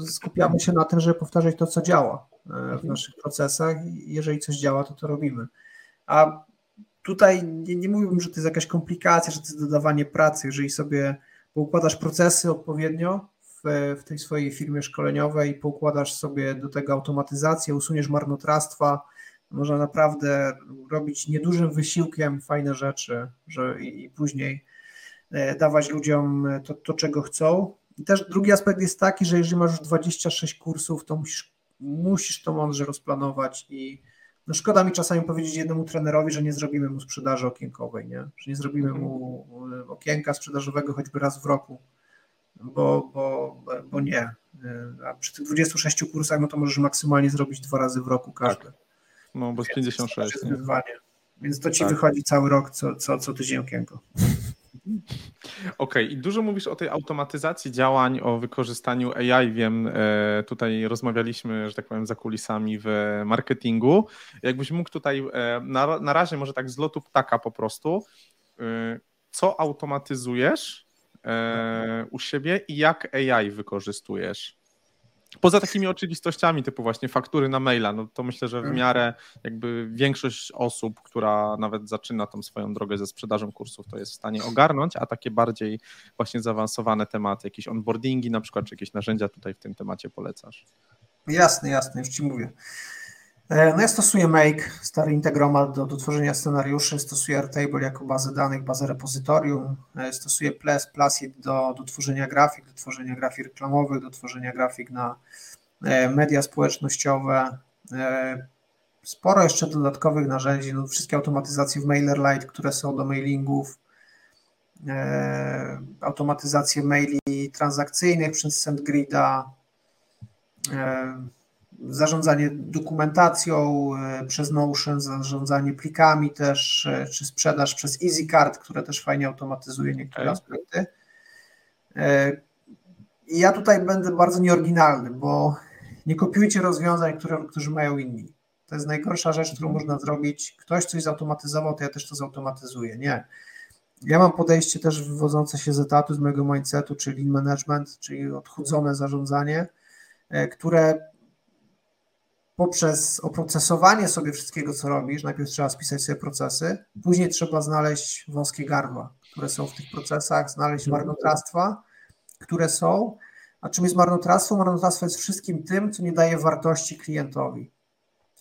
S1: skupiamy się na tym, żeby powtarzać to, co działa e, w mhm. naszych procesach i jeżeli coś działa, to to robimy. A tutaj nie, nie mówiłbym, że to jest jakaś komplikacja, że to jest dodawanie pracy, jeżeli sobie układasz procesy odpowiednio, w, tej swojej firmie szkoleniowej, poukładasz sobie do tego automatyzację, usuniesz marnotrawstwa, można naprawdę robić niedużym wysiłkiem fajne rzeczy, że i, i później e, dawać ludziom to, to, czego chcą. I też drugi aspekt jest taki, że jeżeli masz już 26 kursów, to musisz, musisz to mądrze rozplanować i no szkoda mi czasami powiedzieć jednemu trenerowi, że nie zrobimy mu sprzedaży okienkowej, nie? że nie zrobimy mu okienka sprzedażowego choćby raz w roku bo, bo, bo nie. A przy tych 26 kursach, no to możesz maksymalnie zrobić dwa razy w roku każdy. Tak.
S2: No, bo z 56. Jest wyzwanie.
S1: Więc to ci tak. wychodzi cały rok, co, co, co tydzień okienko.
S2: Okej, okay. i dużo mówisz o tej automatyzacji działań, o wykorzystaniu AI. Wiem, e, tutaj rozmawialiśmy, że tak powiem, za kulisami w marketingu. Jakbyś mógł tutaj e, na, na razie, może tak z lotu ptaka po prostu, e, co automatyzujesz u siebie i jak AI wykorzystujesz? Poza takimi oczywistościami typu właśnie faktury na maila, no to myślę, że w mhm. miarę jakby większość osób, która nawet zaczyna tą swoją drogę ze sprzedażą kursów, to jest w stanie ogarnąć, a takie bardziej właśnie zaawansowane tematy, jakieś onboardingi na przykład, czy jakieś narzędzia tutaj w tym temacie polecasz?
S1: Jasne, jasne, już Ci mówię. E, no ja stosuję Make, stary Integromat do, do tworzenia scenariuszy, stosuję Airtable jako bazę danych, bazę repozytorium, e, stosuję Plus, Plusit do, do tworzenia grafik, do tworzenia grafik reklamowych, do tworzenia grafik na e, media społecznościowe. Sporo jeszcze dodatkowych narzędzi, no wszystkie automatyzacje w MailerLite, które są do mailingów, automatyzacje maili transakcyjnych przez SendGrida, zarządzanie dokumentacją e, przez Notion, zarządzanie plikami też, e, czy sprzedaż przez EasyCard, które też fajnie automatyzuje niektóre okay. aspekty. E, ja tutaj będę bardzo nieoryginalny, bo nie kopiujcie rozwiązań, które, którzy mają inni. To jest najgorsza rzecz, którą można zrobić. Ktoś coś zautomatyzował, to ja też to zautomatyzuję. Nie. Ja mam podejście też wywodzące się z etatu, z mojego mindsetu, czyli management, czyli odchudzone zarządzanie, które poprzez oprocesowanie sobie wszystkiego, co robisz, najpierw trzeba spisać sobie procesy, później trzeba znaleźć wąskie gardła, które są w tych procesach, znaleźć marnotrawstwa, które są. A czym jest marnotrawstwo? Marnotrawstwo jest wszystkim tym, co nie daje wartości klientowi.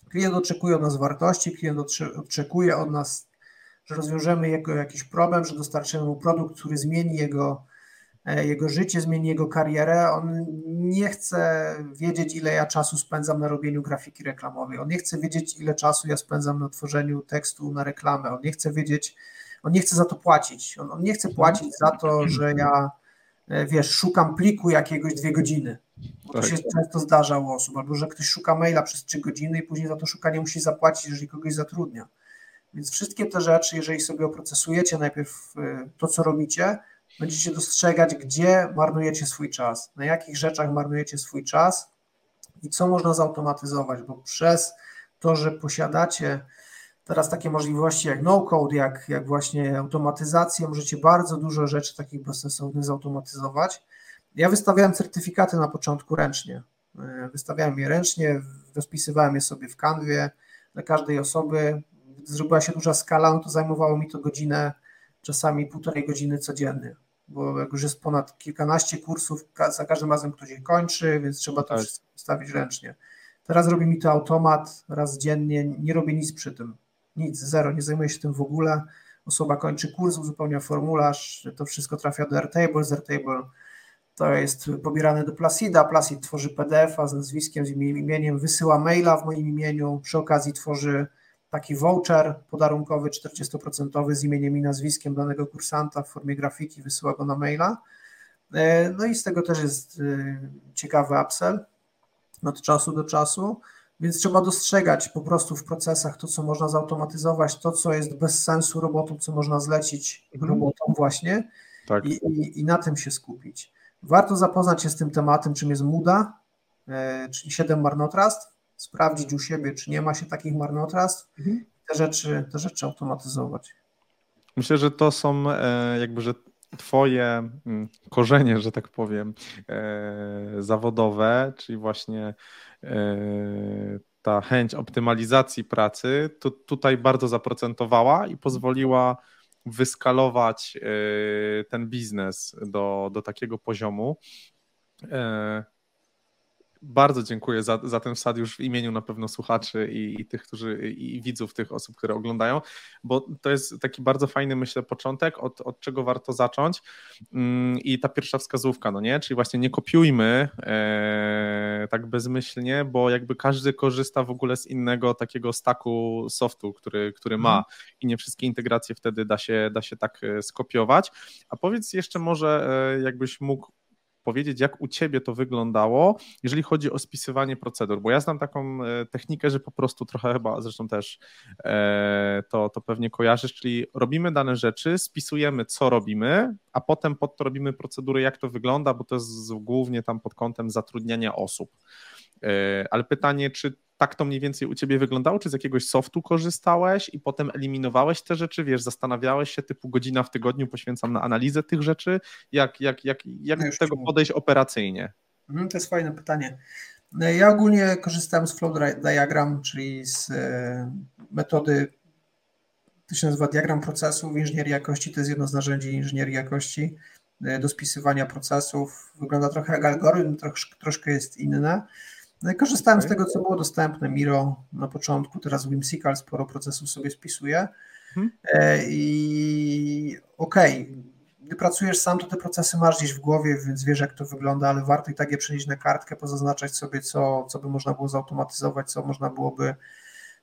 S1: Klient oczekuje od nas wartości, klient oczekuje od nas, że rozwiążemy jego jakiś problem, że dostarczymy mu produkt, który zmieni jego, jego życie, zmieni jego karierę. On nie chce wiedzieć, ile ja czasu spędzam na robieniu grafiki reklamowej. On nie chce wiedzieć, ile czasu ja spędzam na tworzeniu tekstu na reklamę. On nie chce wiedzieć, on nie chce za to płacić. On, on nie chce płacić za to, że ja E, wiesz, szukam pliku jakiegoś dwie godziny. Bo to tak. się często zdarza u osób, albo że ktoś szuka maila przez trzy godziny i później za to szukanie musi zapłacić, jeżeli kogoś zatrudnia. Więc wszystkie te rzeczy, jeżeli sobie oprocesujecie najpierw e, to, co robicie, będziecie dostrzegać, gdzie marnujecie swój czas, na jakich rzeczach marnujecie swój czas i co można zautomatyzować, bo przez to, że posiadacie teraz takie możliwości jak no-code, jak, jak właśnie automatyzacja, możecie bardzo dużo rzeczy takich bezsensownych zautomatyzować. Ja wystawiałem certyfikaty na początku ręcznie. E, wystawiałem je ręcznie, rozpisywałem je sobie w kanwie dla każdej osoby. Gdy zrobiła się duża skala, no to zajmowało mi to godzinę, czasami półtorej godziny codziennie, bo jak już jest ponad kilkanaście kursów, za każdym razem ktoś je kończy, więc trzeba to tak. wszystko wystawić ręcznie. Teraz robi mi to automat raz dziennie, nie robię nic przy tym nic, zero, nie zajmuje się tym w ogóle. Osoba kończy kurs, uzupełnia formularz, to wszystko trafia do Airtable, z Airtable to jest pobierane do Placida, Placid tworzy PDF-a z nazwiskiem, z imieniem, wysyła maila w moim imieniu, przy okazji tworzy taki voucher podarunkowy 40% z imieniem i nazwiskiem danego kursanta w formie grafiki, wysyła go na maila. E, no i z tego też jest e, ciekawy upsell od czasu do czasu. Więc trzeba dostrzegać po prostu w procesach to, co można zautomatyzować, to, co jest bez sensu robotom, co można zlecić mhm. robotom właśnie tak. i, i, i, na tym się skupić. Warto zapoznać się z tym tematem, czym jest MUDA, e, czyli 7 marnotrawstw, sprawdzić u siebie, czy nie ma się takich marnotrawstw, mhm. te, rzeczy, te rzeczy automatyzować.
S2: Myślę, że to są e, jakby, że Twoje mm, korzenie, że tak powiem, e, zawodowe, czyli właśnie e, ta chęć optymalizacji pracy, to tutaj bardzo zaprocentowała i pozwoliła wyskalować ten biznes do, do takiego poziomu, bardzo dziękuję za, za ten wsad już w imieniu na pewno słuchaczy i, i, tych, którzy i widzów tych osób, które oglądają, bo to jest taki bardzo fajny, myślę, początek, od, od czego warto zacząć. Mm, I ta pierwsza wskazówka, no nie? Czyli właśnie nie kopiujmy e, tak bezmyślnie, bo jakby każdy korzysta w ogóle z innego takiego staku softu, który, który ma mhm. i nie wszystkie integracje wtedy da się, da się tak e, skopiować. A powiedz jeszcze może, e, jakbyś mógł powiedzieć, jak u Ciebie to wyglądało, jeżeli chodzi o spisywanie procedur, bo ja znam taką e, technikę, że po prostu trochę chyba, zresztą też e, to, to pewnie kojarzysz, czyli robimy dane rzeczy, spisujemy, co robimy, a potem pod to robimy procedury, jak to wygląda, bo to jest głównie tam pod kątem zatrudniania osób. E, ale pytanie, czy tak to mniej więcej u ciebie wyglądało? Czy z jakiegoś softu korzystałeś i potem eliminowałeś te rzeczy? Wiesz, zastanawiałeś się, typu godzina w tygodniu poświęcam na analizę tych rzeczy? Jak, jak, jak, jak no do tego podejść operacyjnie?
S1: Mhm, to jest fajne pytanie. No, ja ogólnie korzystałem z Flow Diagram, czyli z e, metody, to się nazywa diagram procesu w inżynierii jakości. To jest jedno z narzędzi inżynierii jakości e, do spisywania procesów. Wygląda trochę jak algorytm, troszkę, troszkę jest inne. No korzystałem okay. z tego, co było dostępne. Miro na początku, teraz Whimsical sporo procesów sobie spisuje. Hmm. I okej, okay, gdy pracujesz sam, to te procesy masz gdzieś w głowie, więc wiesz, jak to wygląda, ale warto i tak je przenieść na kartkę, pozaznaczać sobie, co, co by można było zautomatyzować, co można byłoby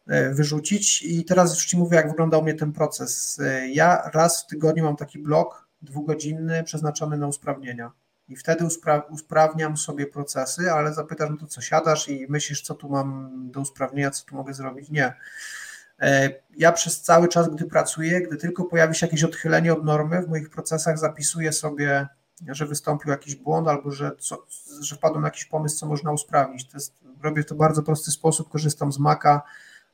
S1: e, wyrzucić. I teraz już Ci mówię, jak wyglądał mnie ten proces. E, ja raz w tygodniu mam taki blok dwugodzinny przeznaczony na usprawnienia i wtedy uspra usprawniam sobie procesy, ale zapytasz, no to co, siadasz i myślisz, co tu mam do usprawnienia, co tu mogę zrobić? Nie. E, ja przez cały czas, gdy pracuję, gdy tylko pojawi się jakieś odchylenie od normy, w moich procesach zapisuję sobie, że wystąpił jakiś błąd albo że, co, że wpadłem na jakiś pomysł, co można usprawnić. To jest, robię to w bardzo prosty sposób, korzystam z Maca,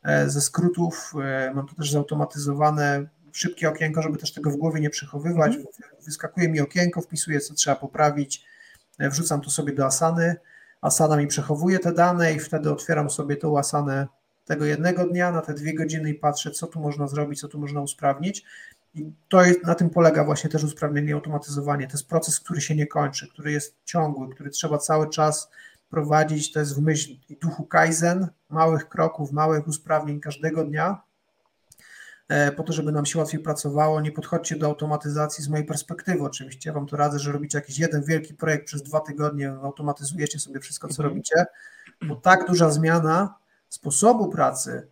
S1: e, ze skrótów, e, mam to też zautomatyzowane, szybkie okienko, żeby też tego w głowie nie przechowywać. Mhm. Wyskakuje mi okienko, wpisuję, co trzeba poprawić, e, wrzucam to sobie do Asany. Asana mi przechowuje te dane i wtedy otwieram sobie tą Asanę tego jednego dnia na te dwie godziny i patrzę, co tu można zrobić, co tu można usprawnić. I to jest, na tym polega właśnie też usprawnienie automatyzowanie. To jest proces, który się nie kończy, który jest ciągły, który trzeba cały czas prowadzić. To jest w myśl i duchu Kaizen, małych kroków, małych usprawnień każdego dnia, po to, żeby nam się łatwiej pracowało. Nie podchodźcie do automatyzacji z mojej perspektywy oczywiście. Ja Wam to radzę, że robicie jakiś jeden wielki projekt przez dwa tygodnie, automatyzujecie sobie wszystko, co mhm. robicie, bo tak duża zmiana sposobu pracy,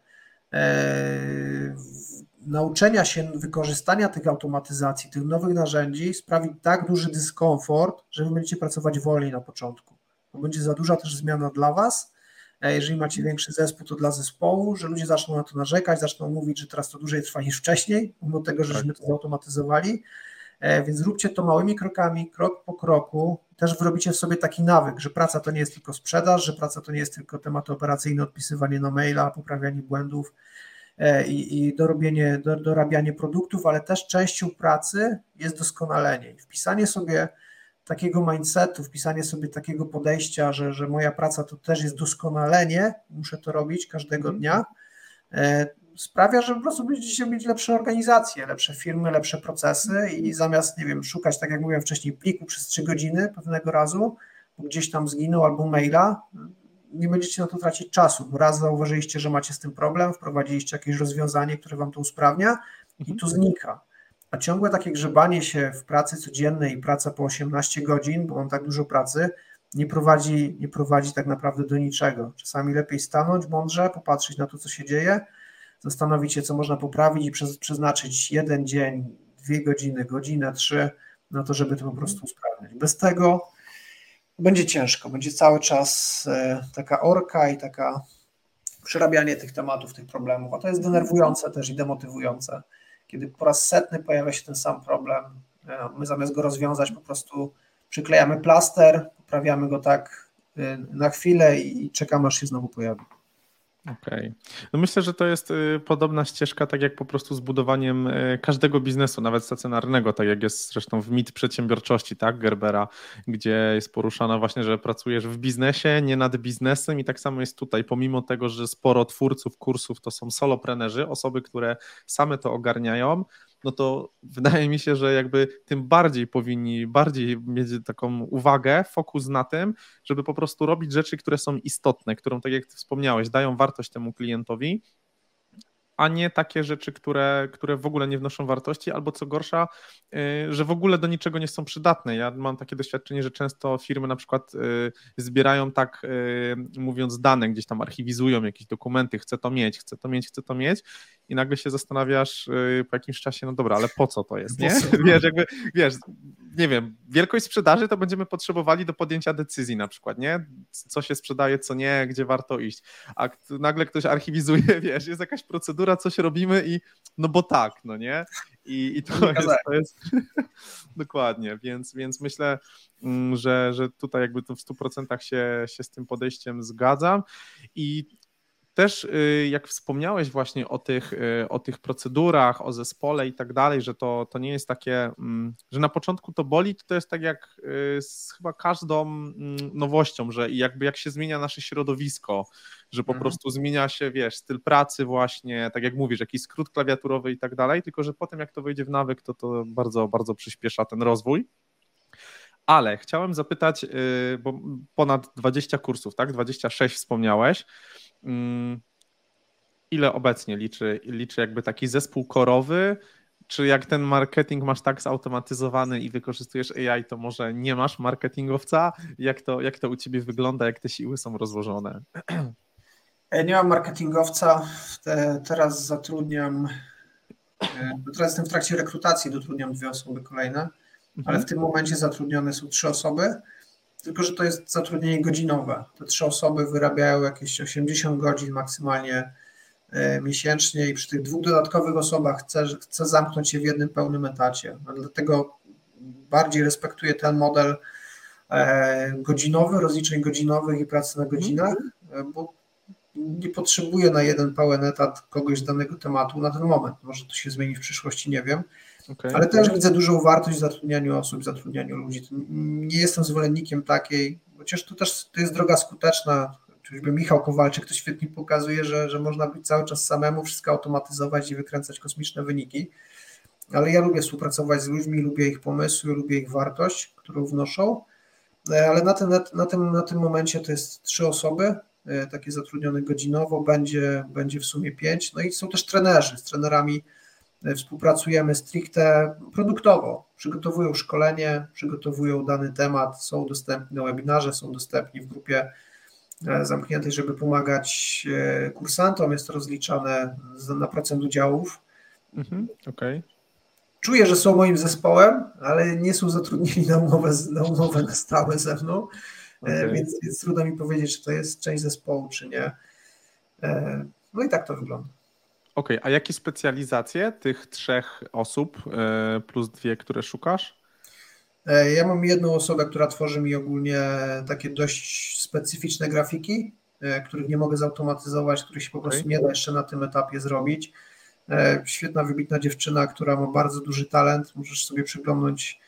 S1: e, nauczenia się wykorzystania tych automatyzacji, tych nowych narzędzi sprawi tak duży dyskomfort, że wy będziecie pracować wolniej na początku. Bo będzie za duża też zmiana dla was. E, jeżeli macie większy zespół, to dla zespołu, że ludzie zaczną na to narzekać, zaczną mówić, że teraz to dłużej trwa niż wcześniej, mimo tego, żeśmy tak. to zautomatyzowali. E, więc róbcie to małymi krokami, krok po kroku. Też wyrobicie w sobie taki nawyk, że praca to nie jest tylko sprzedaż, że praca to nie jest tylko temat operacyjny, odpisywanie na maila, poprawianie błędów, E, i, i dorobienie, do, dorabianie produktów, ale też częścią pracy jest doskonalenie. Wpisanie sobie takiego mindsetu, wpisanie sobie takiego podejścia, że, że moja praca to też jest doskonalenie, muszę to robić każdego mhm. dnia, e, sprawia, że po prostu będziecie mieć lepsze organizacje, lepsze firmy, lepsze procesy i zamiast, nie wiem, szukać, tak jak mówiłem wcześniej, pliku przez trzy godziny pewnego razu, bo gdzieś tam zginął albo maila, nie będziecie na to tracić czasu, bo raz zauważyliście, że macie z tym problem, wprowadziliście jakieś rozwiązanie, które wam to usprawnia i mhm. to znika. A ciągłe takie grzebanie się w pracy codziennej i praca po 18 godzin, bo mam tak dużo pracy, nie prowadzi, nie prowadzi tak naprawdę do niczego. Czasami lepiej stanąć mądrze, popatrzeć na to, co się dzieje, zastanowić się, co można poprawić i przeznaczyć jeden dzień, dwie godziny, godzinę, trzy na to, żeby to po prostu usprawniać. Bez tego będzie ciężko, będzie cały czas e, taka orka i taka przerabianie tych tematów, tych problemów, a to jest denerwujące też i demotywujące. Kiedy po raz setny pojawia się ten sam problem, e, my zamiast go rozwiązać po prostu przyklejamy plaster, poprawiamy go tak e, na chwilę i czekamy aż się znowu pojawi.
S2: Okej. Okay. No myślę, że to jest y, podobna ścieżka, tak jak po prostu z budowaniem y, każdego biznesu, nawet stacjonarnego, tak jak jest zresztą w mit przedsiębiorczości, tak, Gerbera, gdzie jest poruszana właśnie, że pracujesz w biznesie, nie nad biznesem i tak samo jest tutaj, pomimo tego, że sporo twórców kursów to są soloprenerzy, osoby, które same to ogarniają, no to wydaje mi się, że jakby tym bardziej powinni bardziej mieć taką uwagę, fokus na tym, żeby po prostu robić rzeczy, które są istotne, którą, tak jak wspomniałeś, dają wartość temu klientowi, a nie takie rzeczy, które, które w ogóle nie wnoszą wartości, albo co gorsza, y, że w ogóle do niczego nie są przydatne. Ja mam takie doświadczenie, że często firmy na przykład y, zbierają tak, y, mówiąc dane, gdzieś tam archiwizują jakieś dokumenty, chcę to mieć, chcę to mieć, chcę to mieć i nagle się zastanawiasz po jakimś czasie, no dobra, ale po co to jest, nie? Wiesz, jakby, wiesz, nie wiem, wielkość sprzedaży to będziemy potrzebowali do podjęcia decyzji na przykład, nie? Co się sprzedaje, co nie, gdzie warto iść. A nagle ktoś archiwizuje, wiesz, jest jakaś procedura, coś robimy i no bo tak, no nie? I, i to, jest, to jest dokładnie, więc, więc myślę, mm, że, że tutaj jakby to w 100% się, się z tym podejściem zgadzam i też y, jak wspomniałeś właśnie o tych, y, o tych procedurach, o zespole i tak dalej, że to, to nie jest takie, mm, że na początku to boli, to jest tak jak y, z chyba każdą mm, nowością, że jakby jak się zmienia nasze środowisko, że po mhm. prostu zmienia się, wiesz, styl pracy właśnie, tak jak mówisz, jakiś skrót klawiaturowy i tak dalej, tylko że potem jak to wejdzie w nawyk, to to bardzo, bardzo przyspiesza ten rozwój. Ale chciałem zapytać, bo ponad 20 kursów, tak? 26 wspomniałeś. Mm, ile obecnie liczy, liczy jakby taki zespół korowy, czy jak ten marketing masz tak zautomatyzowany i wykorzystujesz AI, to może nie masz marketingowca? Jak to, jak to u ciebie wygląda, jak te siły są rozłożone?
S1: E, nie mam marketingowca. Te, teraz zatrudniam, e, teraz jestem w trakcie rekrutacji, dotrudniam dwie osoby kolejne, mhm. ale w tym momencie zatrudnione są trzy osoby tylko że to jest zatrudnienie godzinowe. Te trzy osoby wyrabiają jakieś 80 godzin maksymalnie e, miesięcznie i przy tych dwóch dodatkowych osobach chcę, chcę zamknąć się w jednym pełnym etacie. No dlatego bardziej respektuję ten model e, godzinowy, rozliczeń godzinowych i pracy na godzinach, e, bo nie potrzebuję na jeden pełen etat kogoś z danego tematu na ten moment. Może to się zmieni w przyszłości, nie wiem. Okay. Ale też widzę dużą wartość w zatrudnianiu osób, w zatrudnianiu ludzi. Nie jestem zwolennikiem takiej, chociaż to też to jest droga skuteczna. Choćby Michał Kowalczyk to świetnie pokazuje, że, że można być cały czas samemu, wszystko automatyzować i wykręcać kosmiczne wyniki. ale ja lubię współpracować z ludźmi, lubię ich pomysły, lubię ich wartość, którą wnoszą, e, ale na tym, na tym, na tym momencie to jest trzy osoby, e, takie zatrudnione godzinowo, będzie, będzie w sumie pięć, no i są też trenerzy, z trenerami współpracujemy stricte produktowo, przygotowują szkolenie, przygotowują dany temat, są dostępni na webinarze, są dostępni w grupie zamkniętej, żeby pomagać kursantom, jest to rozliczane na procent udziałów.
S2: Mhm, Okej. Okay
S1: czuję, że są moim zespołem, ale nie są zatrudnieni na umowę, na, umowę na stałe ze mną, e, okay. więc, więc trudno mi powiedzieć, czy to jest część zespołu, czy nie. E, no i tak to wygląda.
S2: Okej, okay. a jakie specjalizacje tych trzech osób e, plus dwie, które szukasz?
S1: Ja mam jedną osobę, która tworzy mi ogólnie takie dość specyficzne grafiki, których nie mogę zautomatyzować, których się po prostu okay. nie da jeszcze na tym etapie zrobić. E, świetna, wybitna dziewczyna, która ma bardzo duży talent. Możesz sobie przyglądnąć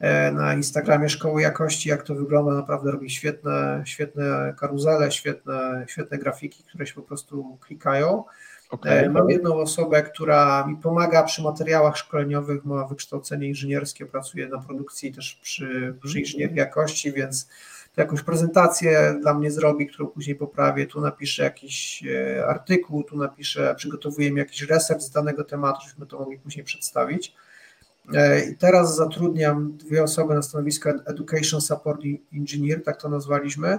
S1: e, na Instagramie Szkoły Jakości, jak to wygląda. Naprawdę robi świetne, świetne karuzele, świetne, świetne grafiki, które się po prostu klikają. Okay. E, mam jedną osobę, która mi pomaga przy materiałach szkoleniowych, ma wykształcenie inżynierskie, pracuje na produkcji też przy, przy inżynierii jakości, więc jakąś prezentację dla mnie zrobi, którą później poprawię, tu napiszę jakiś e, artykuł, tu napiszę, przygotowuję mi jakiś research z danego tematu, żebyśmy to mogli później przedstawić. E, I teraz zatrudniam dwie osoby na stanowisko Education Support Engineer, tak to nazwaliśmy,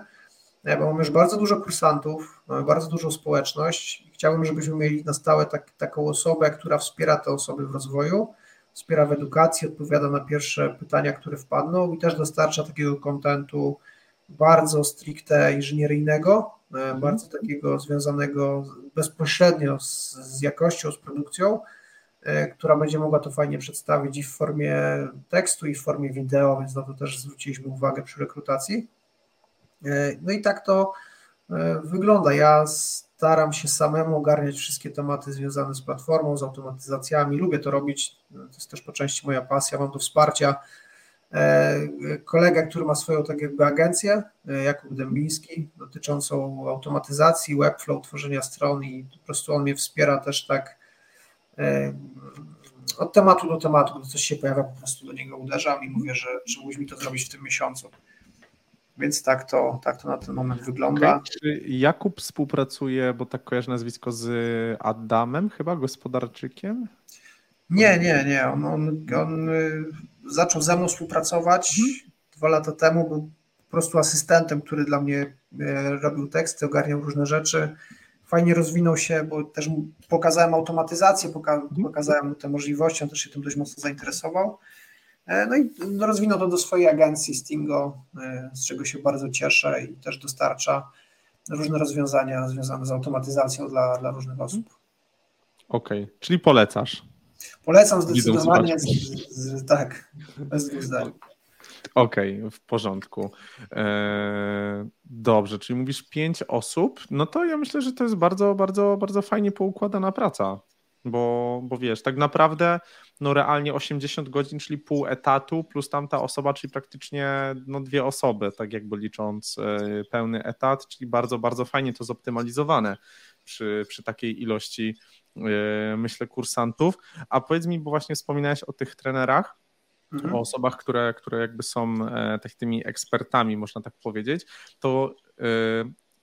S1: bo mamy już bardzo dużo kursantów, mamy bardzo dużą społeczność. Chciałbym, żebyśmy mieli na stałe tak, taką osobę, która wspiera te osoby w rozwoju, wspiera w edukacji, odpowiada na pierwsze pytania, które wpadną i też dostarcza takiego kontentu, bardzo stricte inżynieryjnego, e, mhm. bardzo takiego związanego bezpośrednio z, z jakością, z produkcją, e, która będzie mogła to fajnie przedstawić i w formie tekstu, i w formie wideo, więc na to też zwróciliśmy uwagę przy rekrutacji. E, no i tak to wygląda. Ja staram się samemu ogarniać wszystkie tematy związane z platformą, z automatyzacjami. Lubię to robić, to jest też po części moja pasja. Mam do wsparcia E, kolega, który ma swoją tak jakby agencję, e, Jakub Dębiński, dotyczącą automatyzacji, webflow, tworzenia stron i po prostu on mnie wspiera też tak e, od tematu do tematu, gdy coś się pojawia, po prostu do niego uderzam i mówię, że, że mi to zrobić w tym miesiącu. Więc tak to, tak to na ten moment wygląda. Okay.
S2: Czy Jakub współpracuje, bo tak kojarzę nazwisko z Adamem chyba, gospodarczykiem?
S1: Nie, nie, nie. On, on, on y, zaczął ze mną współpracować mhm. dwa lata temu. Był po prostu asystentem, który dla mnie y, robił teksty, ogarniał różne rzeczy. Fajnie rozwinął się, bo też pokazałem automatyzację, poka mhm. pokazałem mu te możliwości, on też się tym dość mocno zainteresował. E, no i rozwinął to do swojej agencji Stingo, e, z czego się bardzo cieszę i też dostarcza różne rozwiązania związane z automatyzacją dla, dla różnych osób.
S2: Okej, okay. czyli polecasz.
S1: Polecam zdecydowanie. Z, z, tak, bez dwóch zdań.
S2: Okej, okay, w porządku. Eee, dobrze, czyli mówisz pięć osób, no to ja myślę, że to jest bardzo, bardzo, bardzo fajnie poukładana praca, bo, bo wiesz, tak naprawdę no realnie 80 godzin, czyli pół etatu, plus tamta osoba, czyli praktycznie no dwie osoby, tak jakby licząc e, pełny etat, czyli bardzo, bardzo fajnie to zoptymalizowane przy, przy takiej ilości E, myślę, kursantów. A powiedz mi, bo właśnie wspominałeś o tych trenerach, mhm. o osobach, które, które jakby są e, tak, tymi ekspertami, można tak powiedzieć, to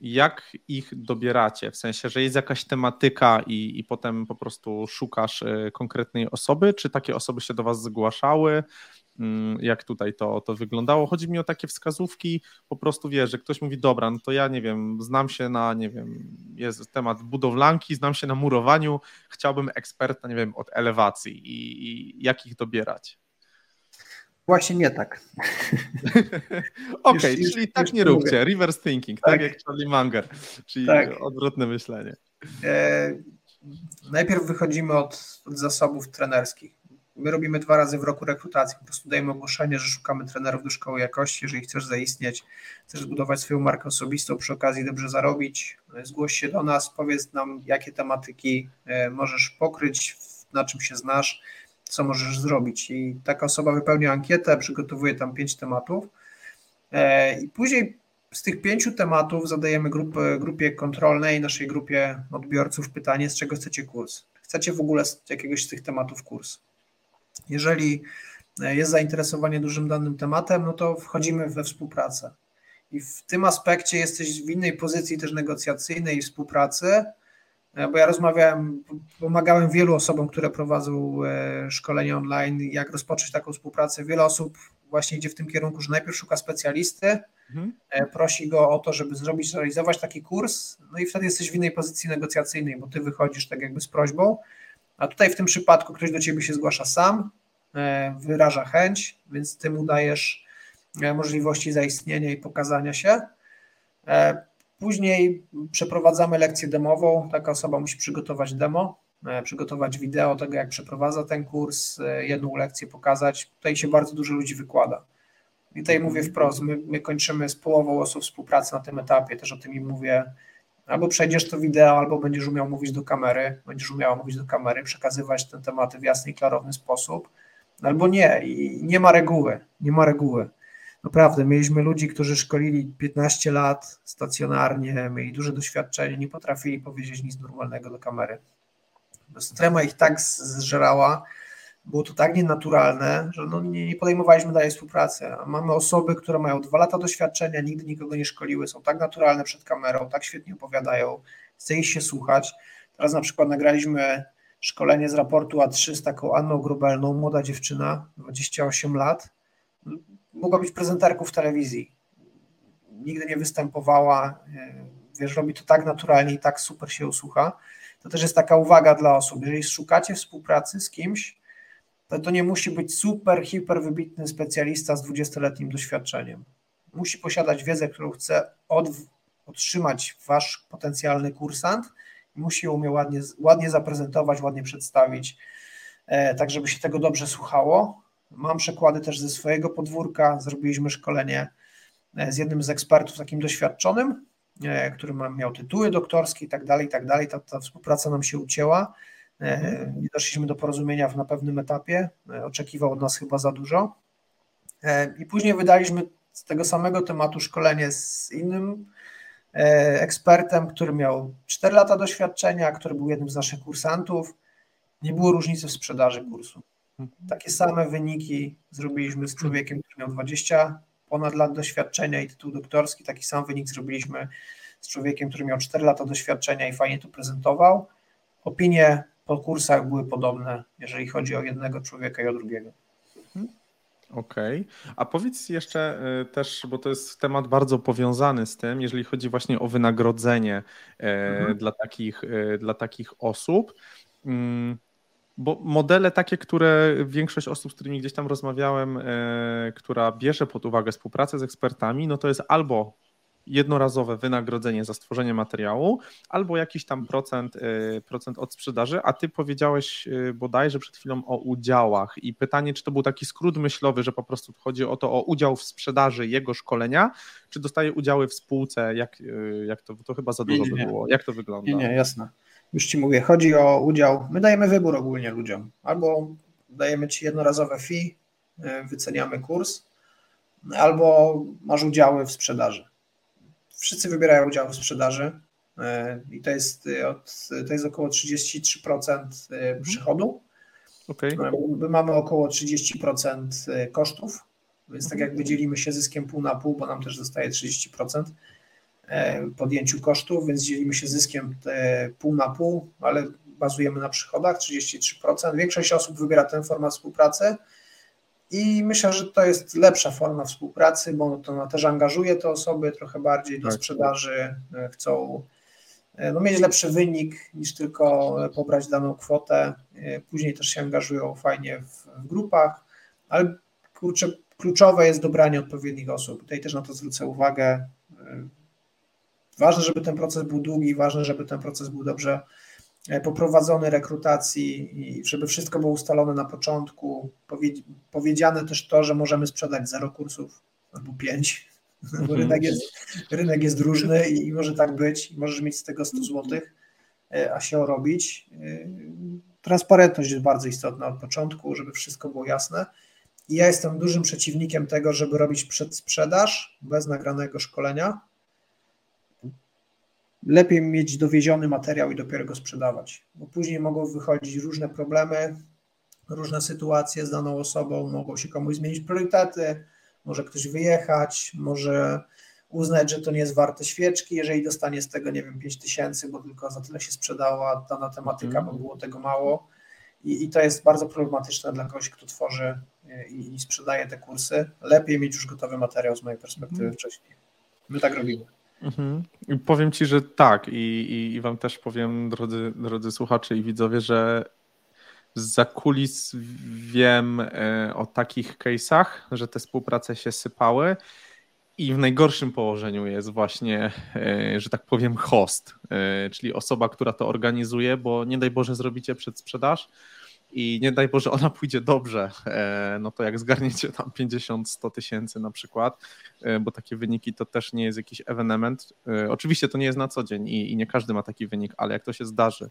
S2: jak ich dobieracie? W sensie, że jest jakaś tematyka i, i potem po prostu szukasz konkretnej osoby, czy takie osoby się do Was zgłaszały? Mm, jak tutaj to, to wyglądało. Chodzi mi o takie wskazówki, po prostu wiesz, że ktoś mówi, dobra, no to ja nie wiem, znam się na, nie wiem, jest temat budowlanki, znam się na murowaniu, chciałbym eksperta, nie wiem, od elewacji i, i jak ich dobierać.
S1: Właśnie nie tak.
S2: Okej, okay, czyli tak już nie róbcie. Mówię. Reverse thinking, tak. tak, jak Charlie Munger, czyli tak. odwrotne myślenie. E,
S1: najpierw wychodzimy od, od zasobów trenerskich. My robimy dwa razy w roku rekrutację, po prostu dajemy ogłoszenie, że szukamy trenerów do szkoły jakości, jeżeli chcesz zaistnieć, chcesz zbudować swoją markę osobistą, przy okazji dobrze zarobić, zgłoś się do nas, powiedz nam, jakie tematyki e, możesz pokryć, na czym się znasz, co możesz zrobić. I taka osoba wypełnia ankietę, przygotowuje tam pięć tematów e, i później z tych pięciu tematów zadajemy grupy, grupie kontrolnej, naszej grupie odbiorców pytanie, z czego chcecie kurs. Chcecie w ogóle z jakiegoś z tych tematów kurs? Jeżeli jest zainteresowanie dużym danym tematem, no to wchodzimy we współpracę. I w tym aspekcie jesteś w innej pozycji też negocjacyjnej i współpracy, e, bo ja rozmawiałem, pomagałem wielu osobom, które prowadzą e, szkolenia online, jak rozpocząć taką współpracę. Wiele osób właśnie idzie w tym kierunku, że najpierw szuka specjalisty, mhm. E, prosi go o to, żeby zrobić, realizować taki kurs, no i wtedy jesteś w innej pozycji negocjacyjnej, bo ty wychodzisz tak jakby z prośbą, a tutaj w tym przypadku ktoś do ciebie się zgłasza sam, wyraża chęć, więc ty mu dajesz możliwości zaistnienia i pokazania się. Później przeprowadzamy lekcję demową. Taka osoba musi przygotować demo, e, przygotować wideo tego, jak przeprowadza ten kurs, e, jedną lekcję pokazać. Tutaj się bardzo dużo ludzi wykłada. I tutaj mówię wprost, my, my kończymy z połową osób współpracę na tym etapie, też o tym im mówię. Albo przejdziesz to wideo, albo będziesz umiał mówić do kamery, będziesz umiał mówić do kamery, przekazywać ten tematy w jasny i klarowny sposób, albo nie. I nie ma reguły, nie ma reguły. Naprawdę, mieliśmy ludzi, którzy szkolili 15 lat stacjonarnie, mieli duże doświadczenie, nie potrafili powiedzieć nic normalnego do kamery. Strema ich tak zżerała, było to tak nienaturalne, że no nie, nie podejmowaliśmy dalej współpracy. Mamy osoby, które mają dwa lata doświadczenia, nigdy nikogo nie szkoliły, są tak naturalne przed kamerą, tak świetnie opowiadają, chce ich się słuchać. Teraz na przykład nagraliśmy szkolenie z raportu A3 z taką Anną Grubelną, młoda dziewczyna, 28 lat mogła być prezenterką w telewizji. Nigdy nie występowała, e, wiesz, robi to tak naturalnie i tak super się usłucha. To też jest taka uwaga dla osób. Jeżeli szukacie współpracy z kimś, to to nie musi być super, hiper wybitny specjalista z 20-letnim doświadczeniem. Musi posiadać wiedzę, którą chce od, otrzymać wasz potencjalny kursant i musi ją umie ładnie, ładnie zaprezentować, ładnie przedstawić, e, tak żeby się tego dobrze słuchało. Mam przykłady też ze swojego podwórka. Zrobiliśmy szkolenie e, z jednym z ekspertów takim doświadczonym, e, który miał tytuły doktorskie i tak dalej, i tak dalej. Ta, ta współpraca nam się ucięła. E, nie doszliśmy do porozumienia na pewnym etapie. Oczekiwał od nas chyba za dużo. I później wydaliśmy z tego samego tematu szkolenie z innym ekspertem, który miał 4 lata doświadczenia, który był jednym z naszych kursantów. Nie było różnicy w sprzedaży kursu. Takie same wyniki zrobiliśmy z człowiekiem, który miał 20 ponad lat doświadczenia i tytuł doktorski. Taki sam wynik zrobiliśmy z człowiekiem, który miał 4 lata doświadczenia i fajnie to prezentował. Opinie po kursach były podobne, jeżeli chodzi o jednego człowieka i o drugiego.
S2: Okej, okay. a powiedz jeszcze y, też, bo to jest temat bardzo powiązany z tym, jeżeli chodzi właśnie o wynagrodzenie y, mhm. dla, takich, y, dla takich osób. Bo modele takie, które większość osób, z którymi gdzieś tam rozmawiałem, e, która bierze pod uwagę współpracę z ekspertami, no to jest albo jednorazowe wynagrodzenie za stworzenie materiału, albo jakiś tam procent, e, procent od sprzedaży, a ty powiedziałeś e, bodajże przed chwilą o udziałach. I pytanie, czy to był taki skrót myślowy, że po prostu chodzi o to, o udział w sprzedaży jego szkolenia, czy dostaje udziały w spółce, jak, jak to, to chyba za dużo nie, nie, by było, jak to wygląda?
S1: Nie, nie, jasne już Ci mówię, chodzi o udział, my dajemy wybór ogólnie ludziom, albo dajemy Ci jednorazowe fee, e, wyceniamy kurs, albo masz udziały w sprzedaży. Wszyscy wybierają udział w sprzedaży e, i to jest, e, od, to jest około 33% mhm. przychodu. Okay. My mamy około 30% kosztów, więc tak mhm. jakby dzielimy się zyskiem pół na pół, bo nam też zostaje 30%. E, podjęciu kosztów, więc dzielimy się zyskiem pół na pół, ale bazujemy na przychodach 33%. Większość osób wybiera tę formę współpracy i myślę, że to jest lepsza forma współpracy, bo to też angażuje te osoby trochę bardziej do tak. sprzedaży, e, chcą e, no, mieć lepszy wynik niż tylko pobrać daną kwotę. Później też się angażują fajnie w, w grupach, ale kurczę, kluczowe jest dobranie odpowiednich osób. Tutaj też na to zwrócę uwagę. Ważne, żeby ten proces był długi, ważne, żeby ten proces był dobrze e, poprowadzony rekrutacji i żeby wszystko było ustalone na początku. Powiedziane też to, że możemy sprzedać zero kursów albo pięć, bo mhm. rynek jest, rynek jest różny i może tak być, możesz mieć z tego 100 zł, e, a się robić. E, transparentność jest bardzo istotna od początku, żeby wszystko było jasne. I ja jestem dużym przeciwnikiem tego, żeby robić przedsprzedaż bez nagranego szkolenia, lepiej mieć dowieziony materiał i dopiero go sprzedawać, bo później mogą wychodzić różne problemy, różne sytuacje z daną osobą, mogą się komuś zmienić priorytety, może ktoś wyjechać, może uznać, że to nie jest warte świeczki, jeżeli dostanie z tego, nie wiem, 5 tysięcy, bo tylko za tyle się sprzedała dana tematyka, mm. bo było tego mało. I, I, to jest bardzo problematyczne dla kogoś, kto tworzy e, i, i, sprzedaje te kursy. Lepiej mieć już gotowy materiał z mojej perspektywy mm. wcześniej. My tak robimy.
S2: Mhm. I powiem Ci, że tak i, i, i Wam też powiem, drodzy, drodzy słuchacze i widzowie, że za kulis wiem e, o takich case'ach, że te współprace się sypały i w najgorszym położeniu jest właśnie, e, że tak powiem, host, e, czyli osoba, która to organizuje, bo nie daj Boże zrobicie przedsprzedaż i nie daj Boże ona pójdzie dobrze, no to jak zgarniecie tam 50-100 tysięcy na przykład, bo takie wyniki to też nie jest jakiś ewenement. Oczywiście to nie jest na co dzień i, nie każdy ma taki wynik, ale jak to się zdarzy,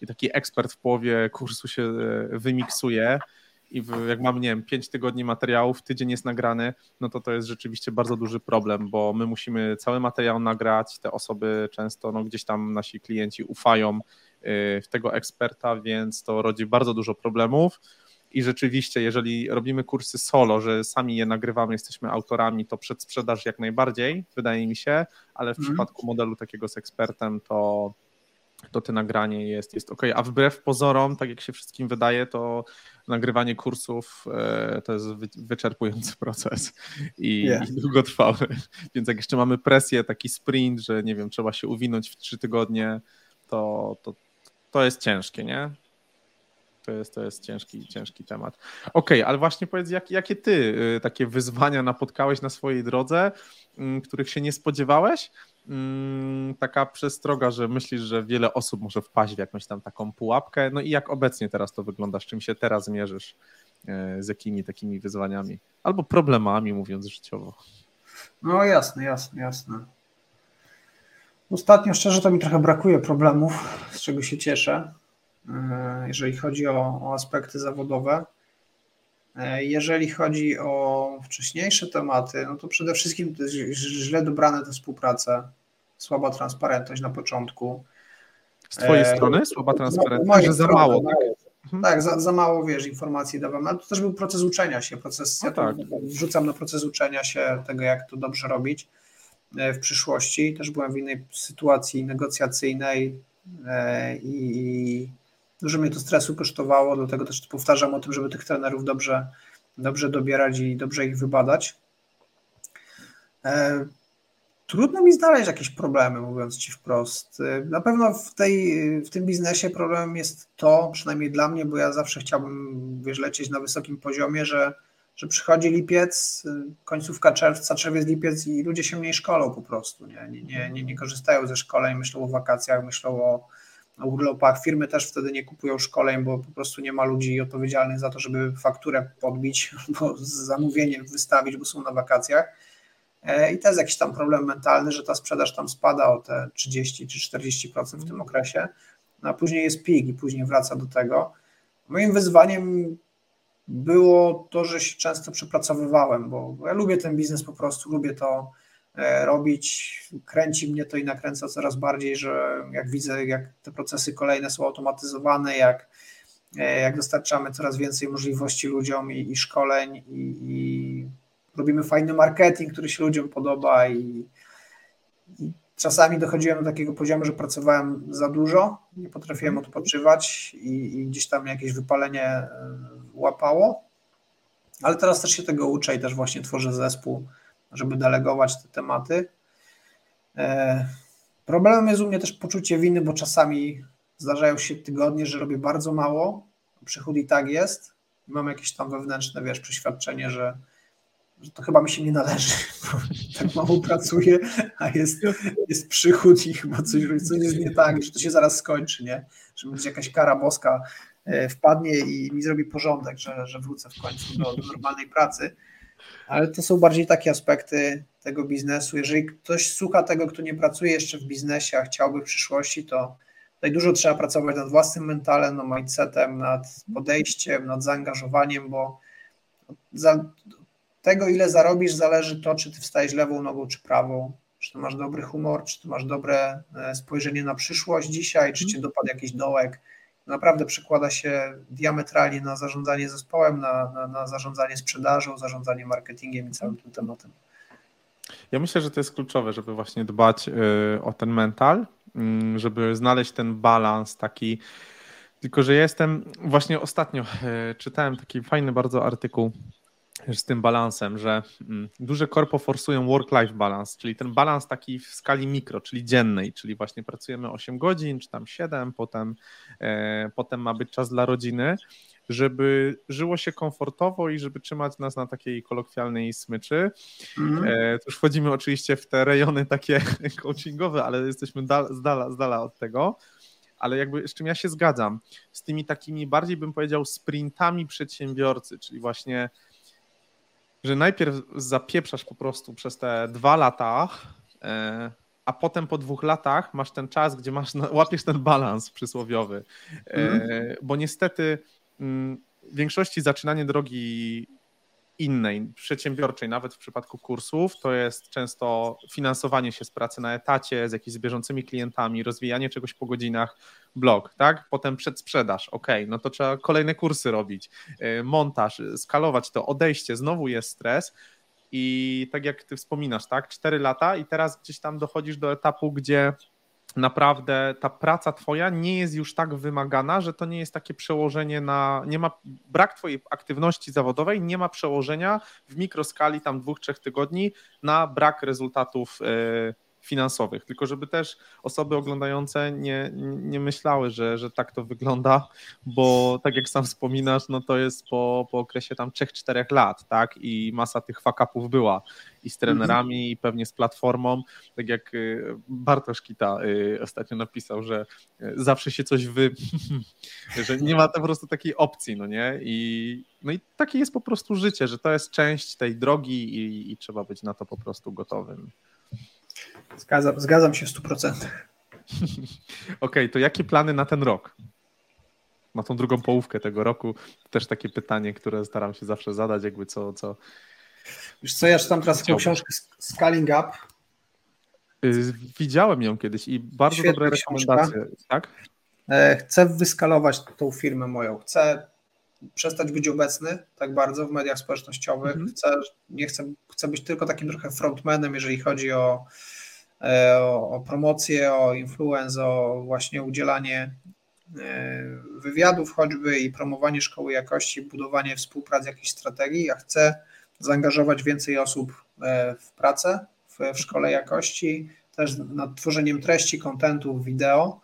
S2: i taki ekspert w połowie kursu się e, wymiksuje i jak mam, nie wiem, 5 tygodni materiałów, tydzień jest nagrany, no to to jest rzeczywiście bardzo duży problem, bo my musimy cały materiał nagrać, te osoby często, no gdzieś tam nasi klienci ufają e, w tego eksperta, więc to rodzi bardzo dużo problemów. I rzeczywiście, jeżeli robimy kursy solo, że sami je nagrywamy, jesteśmy autorami, to przedsprzedaż jak najbardziej, wydaje mi się, ale w mm. przypadku modelu takiego z ekspertem, to to te nagranie jest, jest ok. A wbrew pozorom, tak jak się wszystkim wydaje, to nagrywanie kursów e, to jest wyczerpujący proces i, yeah. i długotrwały. Więc jak jeszcze mamy presję, taki sprint, że nie wiem, trzeba się uwinąć w trzy tygodnie, to, to, to jest ciężkie, nie? To jest, to jest ciężki, ciężki temat. Okej, okay, ale właśnie powiedz, jak, jakie ty y, takie wyzwania napotkałeś na swojej drodze, mm, których się nie spodziewałeś, Mm, taka przestroga, że myślisz, że wiele osób może wpaść w jakąś tam taką pułapkę. No i jak obecnie teraz to wygląda, z czym się teraz mierzysz, e, z jakimi takimi wyzwaniami albo problemami, mówiąc życiowo?
S1: No jasne, jasne, jasne. Ostatnio szczerze to mi trochę brakuje problemów, z czego się cieszę, e, jeżeli chodzi o, o aspekty zawodowe. E, jeżeli chodzi o wcześniejsze tematy, no to przede wszystkim to źle dobrane te współprace, słaba transparentność na początku.
S2: Z twojej e, strony słaba transparentność, że za mało, tak?
S1: Mhm. Tak, za, za, mało, wiesz, informacji dawałem, ale to też był proces uczenia się, proces, no ja tak. wrzucam na proces uczenia się tego, jak to dobrze robić w przyszłości. Też byłem w innej sytuacji negocjacyjnej i Dużo mnie to stresu kosztowało, dlatego też powtarzam o tym, żeby tych trenerów dobrze, dobrze dobierać i dobrze ich wybadać. E, trudno mi znaleźć jakieś problemy, mówiąc Ci wprost. E, na pewno w, tej, w tym biznesie problemem jest to, przynajmniej dla mnie, bo ja zawsze chciałbym wiesz, lecieć na wysokim poziomie, że, że przychodzi lipiec, e, końcówka czerwca, czerwiec, lipiec i ludzie się mniej szkolą po prostu. Nie, nie, nie, nie, nie korzystają ze szkoleń, myślą o wakacjach, myślą o, urlopach. Firmy też wtedy nie kupują szkoleń, bo po prostu nie ma ludzi odpowiedzialnych za to, żeby fakturę podbić albo zamówienie wystawić, bo są na wakacjach. E, I to jest jakiś tam problem mentalny, że ta sprzedaż tam spada o te 30 czy 40% w tym okresie, no a później jest pik i później wraca do tego. Moim wyzwaniem było to, że się często przepracowywałem, bo ja lubię ten biznes po prostu, lubię to E, robić. Kręci mnie to i nakręca coraz bardziej, że jak widzę, jak te procesy kolejne są automatyzowane, jak, e, jak dostarczamy coraz więcej możliwości ludziom i, i szkoleń, i, i, robimy fajny marketing, który się ludziom podoba, i, i czasami dochodziłem do takiego poziomu, że pracowałem za dużo, nie potrafiłem mhm. odpoczywać i, i gdzieś tam jakieś wypalenie e, łapało. Ale teraz też się tego uczę i też właśnie tworzę zespół żeby delegować te tematy. E, problemem jest u mnie też poczucie winy, bo czasami zdarzają się tygodnie, że robię bardzo mało, przychód i tak jest. Mam jakieś tam wewnętrzne, wiesz, przeświadczenie, że, że to chyba mi się nie należy, tak mało pracuję, a jest, jest przychód i chyba coś, coś jest nie tak, że to się zaraz skończy, nie? Że będzie jakaś kara boska wpadnie i mi zrobi porządek, że, że wrócę w końcu do, do normalnej pracy. Ale to są bardziej takie aspekty tego biznesu. Jeżeli ktoś słucha tego, kto nie pracuje jeszcze w biznesie, a chciałby w przyszłości, to tutaj dużo trzeba pracować nad własnym mentalem, no mindsetem, nad podejściem, nad zaangażowaniem, bo za tego, ile zarobisz, zależy to, czy ty wstajesz lewą nogą, czy prawą, czy masz dobry humor, czy masz dobre e, spojrzenie na przyszłość dzisiaj, czy cię dopadł jakiś dołek naprawdę przekłada się diametralnie na zarządzanie zespołem, na, na, na zarządzanie sprzedażą, zarządzanie marketingiem i całym tym tematem.
S2: Ja myślę, że to jest kluczowe, żeby właśnie dbać y, o ten mental, mm, żeby znaleźć ten balans taki. Tylko, że ja jestem właśnie ostatnio y, czytałem taki fajny bardzo artykuł z tym balansem, że mm, duże korpo forsują work-life balance, czyli ten balans taki w skali mikro, czyli dziennej, czyli właśnie pracujemy 8 godzin, czy tam 7, potem, e, potem ma być czas dla rodziny, żeby żyło się komfortowo i żeby trzymać nas na takiej kolokwialnej smyczy. Mm. E, już wchodzimy oczywiście w te rejony takie coachingowe, ale jesteśmy dal, z, dala, z dala od tego. Ale jakby z czym ja się zgadzam, z tymi takimi bardziej bym powiedział sprintami przedsiębiorcy, czyli właśnie że najpierw zapieprzasz po prostu przez te dwa lata, e, a potem po dwóch latach masz ten czas, gdzie masz, łapiesz ten balans przysłowiowy. Mm. Bo niestety mm, w większości zaczynanie drogi innej, przedsiębiorczej, nawet w przypadku kursów, to jest często finansowanie się z pracy na etacie, z jakimiś bieżącymi klientami, rozwijanie czegoś po godzinach, blog, tak? Potem przedsprzedaż, ok, no to trzeba kolejne kursy robić, y, montaż, skalować to, odejście, znowu jest stres. I tak jak ty wspominasz, tak, cztery lata i teraz gdzieś tam dochodzisz do etapu, gdzie naprawdę ta praca twoja nie jest już tak wymagana, że to nie jest takie przełożenie na, nie ma, brak twojej aktywności zawodowej nie ma przełożenia w mikroskali tam dwóch, trzech tygodni na brak rezultatów yy, finansowych, tylko żeby też osoby oglądające nie, nie myślały, że, że tak to wygląda, bo tak jak sam wspominasz, no to jest po, po okresie tam 3-4 lat, tak, i masa tych fakapów była i z trenerami mhm. i pewnie z platformą, tak jak y, Bartosz Kita y, ostatnio napisał, że y, zawsze się coś wy... że nie ma po prostu takiej opcji, no nie, i no i takie jest po prostu życie, że to jest część tej drogi i, i trzeba być na to po prostu gotowym.
S1: Zgadzam, zgadzam się w 100%.
S2: Okej, okay, to jakie plany na ten rok? Na tą drugą połówkę tego roku? Też takie pytanie, które staram się zawsze zadać, jakby co. co...
S1: Wiesz co, ja czytam teraz taką książkę Scaling Up.
S2: Y, widziałem ją kiedyś i bardzo Świetna dobre rekomendacje, tak?
S1: E, chcę wyskalować tą firmę moją. Chcę przestać być obecny tak bardzo w mediach społecznościowych. Mhm. Chcę, nie chcę, chcę być tylko takim trochę frontmanem, jeżeli chodzi o, o, o promocję, o influence, o właśnie udzielanie e, wywiadów choćby i promowanie szkoły jakości, budowanie współpracy, jakiejś strategii. Ja chcę zaangażować więcej osób e, w pracę w, w szkole jakości, też nad tworzeniem treści, kontentu, wideo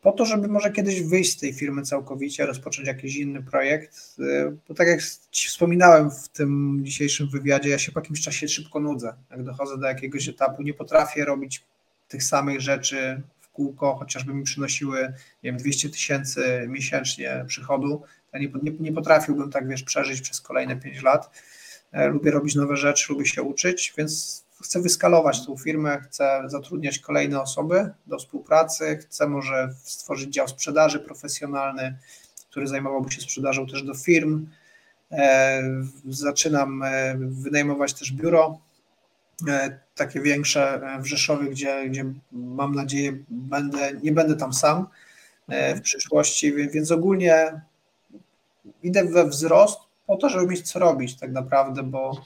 S1: po to, żeby może kiedyś wyjść z tej firmy całkowicie, rozpocząć jakiś inny projekt. Y, bo tak jak Ci wspominałem w tym dzisiejszym wywiadzie, ja się po jakimś czasie szybko nudzę. Jak dochodzę do jakiegoś etapu, nie potrafię robić tych samych rzeczy w kółko, chociażby mi przynosiły nie wiem, 200 tysięcy miesięcznie przychodu. Ja nie, nie, nie potrafiłbym tak, wiesz, przeżyć przez kolejne 5 lat. E, lubię robić nowe rzeczy, lubię się uczyć, więc chcę wyskalować tą firmę, chcę zatrudniać kolejne osoby do współpracy, chcę może stworzyć dział sprzedaży profesjonalny, który zajmowałby się sprzedażą też do firm. E, zaczynam e, wynajmować też biuro, e, takie większe w Rzeszowie, gdzie, gdzie mam nadzieję będę, nie będę tam sam w przyszłości, więc ogólnie idę we wzrost po to, żeby mieć co robić tak naprawdę, bo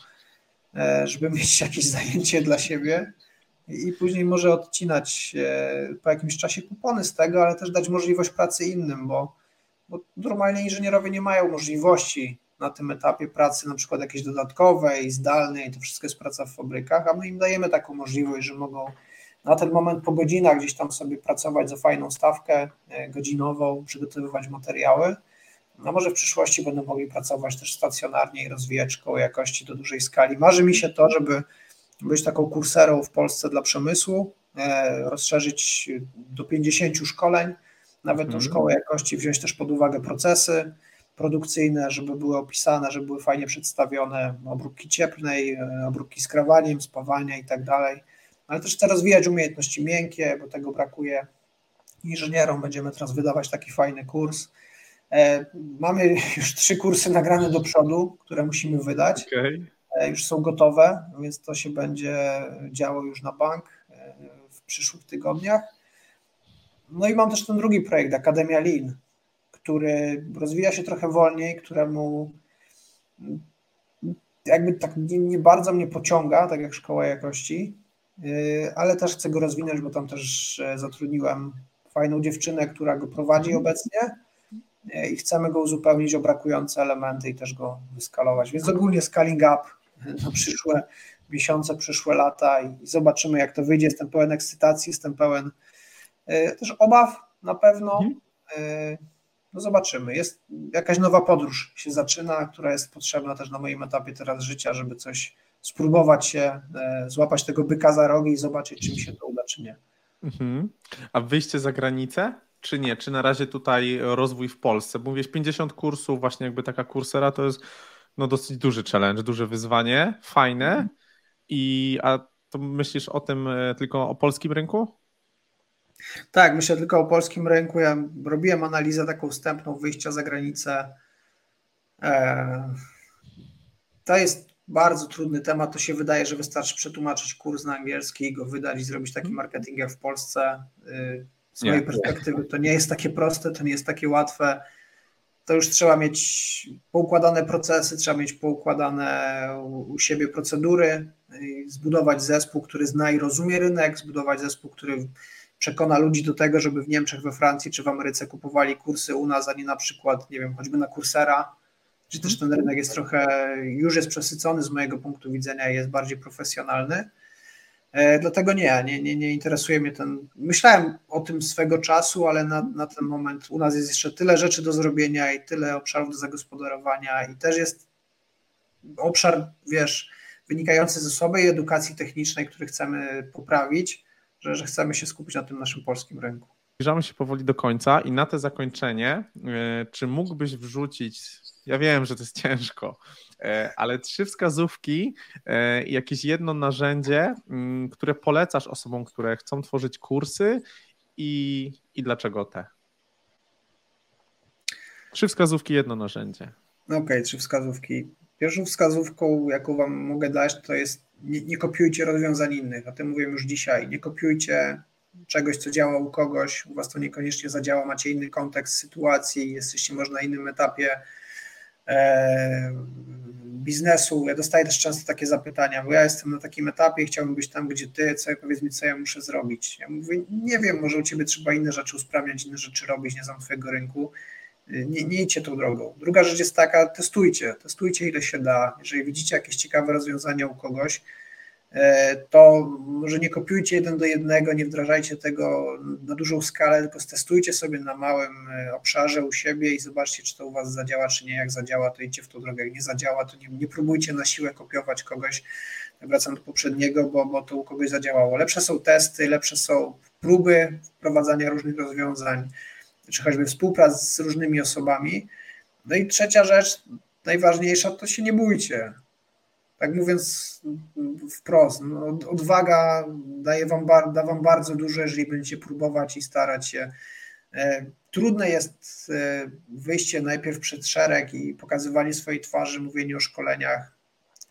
S1: żeby mieć jakieś zajęcie dla siebie i później może odcinać e, po jakimś czasie kupony z tego, ale też dać możliwość pracy innym, bo, bo normalnie inżynierowie nie mają możliwości na tym etapie pracy, na przykład jakiejś dodatkowej, zdalnej, to wszystko jest praca w fabrykach, a my im dajemy taką możliwość, że mogą na ten moment po godzinach gdzieś tam sobie pracować za fajną stawkę e, godzinową, przygotowywać materiały a może w przyszłości będą mogli pracować też stacjonarnie i rozwijać szkołę jakości do dużej skali. Marzy mi się to, żeby być taką kurserą w Polsce dla przemysłu, e, rozszerzyć do 50 szkoleń, nawet tą mhm. szkołę jakości, wziąć też pod uwagę procesy produkcyjne, żeby były opisane, żeby były fajnie przedstawione obróbki cieplnej, e, obróbki skrawaniem, spawania i tak dalej. Ale też chcę rozwijać umiejętności miękkie, bo tego brakuje inżynierom. Będziemy teraz wydawać taki fajny kurs mamy już trzy kursy nagrane do przodu, które musimy wydać. Okay. E, już są gotowe, więc to się będzie działo już na bank e, w przyszłych tygodniach. no i mam też ten drugi projekt, Akademia Lean, który rozwija się trochę wolniej, któremu jakby tak nie, nie bardzo mnie pociąga, tak jak szkoła jakości, ale też chcę go rozwinąć, bo tam też e, zatrudniłem fajną dziewczynę, która go prowadzi obecnie i chcemy go uzupełnić o brakujące elementy i też go wyskalować. Więc ogólnie scaling up na przyszłe miesiące, przyszłe lata i zobaczymy, jak to wyjdzie. Jestem pełen ekscytacji, jestem pełen yy, też obaw na pewno. Mhm. No zobaczymy. Jest jakaś nowa podróż się zaczyna, która jest potrzebna też na moim etapie teraz życia, żeby coś spróbować się, e, złapać tego byka za rogi i zobaczyć, czy mi się to uda, czy nie.
S2: Mhm. A wyjście za granicę? Czy nie? Czy na razie tutaj rozwój w Polsce? Bo mówisz 50 kursów, właśnie jakby taka kursera to jest no dosyć duży challenge, duże wyzwanie, fajne. Mhm. I a to myślisz o tym e, tylko o polskim rynku?
S1: Tak, myślę tylko o polskim rynku. Ja robiłem analizę taką wstępną wyjścia za granicę. E, to jest bardzo trudny temat. To się wydaje, że wystarczy przetłumaczyć kurs na angielski, go wydać i zrobić taki marketing jak w Polsce. Z mojej nie. perspektywy to nie jest takie proste, to nie jest takie łatwe. To już trzeba mieć poukładane procesy, trzeba mieć poukładane u siebie procedury, zbudować zespół, który zna i rozumie rynek, zbudować zespół, który przekona ludzi do tego, żeby w Niemczech, we Francji czy w Ameryce kupowali kursy u nas, a nie na przykład, nie wiem, choćby na Coursera, czy też ten rynek jest trochę, już jest przesycony z mojego punktu widzenia i jest bardziej profesjonalny. E, dlatego nie, nie, nie, nie interesuje mnie ten. Myślałem o tym swego czasu, ale na, na ten moment u nas jest jeszcze tyle rzeczy do zrobienia i tyle obszarów do zagospodarowania, i też jest obszar, wiesz, wynikający ze słabej edukacji technicznej, który chcemy poprawić że, że chcemy się skupić na tym naszym polskim rynku.
S2: Zbliżamy się powoli do końca i na te zakończenie, e, czy mógłbyś wrzucić, ja wiem, że to jest ciężko, ale trzy wskazówki, e, jakieś jedno narzędzie, mm, które polecasz osobom, które chcą tworzyć kursy i, i dlaczego te? Trzy wskazówki, jedno narzędzie.
S1: Okej, okay, trzy wskazówki. Pierwszą wskazówką, jaką Wam mogę dać, to jest nie, nie kopiujcie rozwiązań innych. O tym mówię już dzisiaj. Nie kopiujcie czegoś, co działa u kogoś, u Was to niekoniecznie zadziała, macie inny kontekst sytuacji, jesteście może na innym etapie e, biznesu. Ja dostaję też często takie zapytania, bo ja jestem na takim etapie chciałbym być tam, gdzie Ty, co, powiedz mi, co ja muszę zrobić. Ja mówię, nie wiem, może u Ciebie trzeba inne rzeczy usprawniać, inne rzeczy robić, nie znam Twojego rynku nie, nie idźcie tą drogą. Druga rzecz jest taka, testujcie, testujcie ile się da. Jeżeli widzicie jakieś ciekawe rozwiązania u kogoś, e, to może nie kopiujcie jeden do jednego, nie wdrażajcie tego na dużą skalę, tylko stestujcie sobie na małym e, obszarze u siebie i zobaczcie, czy to u Was zadziała, czy nie. Jak zadziała, to idźcie w tą drogę. Jak nie zadziała, to nie, nie próbujcie na siłę kopiować kogoś. Wracam do poprzedniego, bo, bo to u kogoś zadziałało. Lepsze są testy, lepsze są próby wprowadzania różnych rozwiązań czy choćby współprac z różnymi osobami. No i trzecia rzecz, najważniejsza, to się nie bójcie. Tak mówiąc wprost, no, odwaga daje wam, da wam bardzo dużo, jeżeli będziecie próbować i starać się. E, trudne jest e, wyjście najpierw przed szereg i pokazywanie swojej twarzy, mówienie o szkoleniach.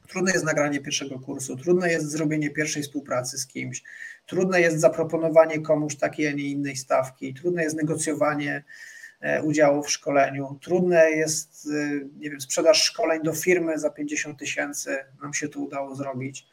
S1: Trudne jest nagranie pierwszego kursu, trudne jest zrobienie pierwszej współpracy z kimś. Trudne jest zaproponowanie komuś takiej, a nie innej stawki, trudne jest negocjowanie udziału w szkoleniu, trudne jest, e, nie wiem, sprzedaż szkoleń do firmy za 50 tysięcy, nam się to udało zrobić.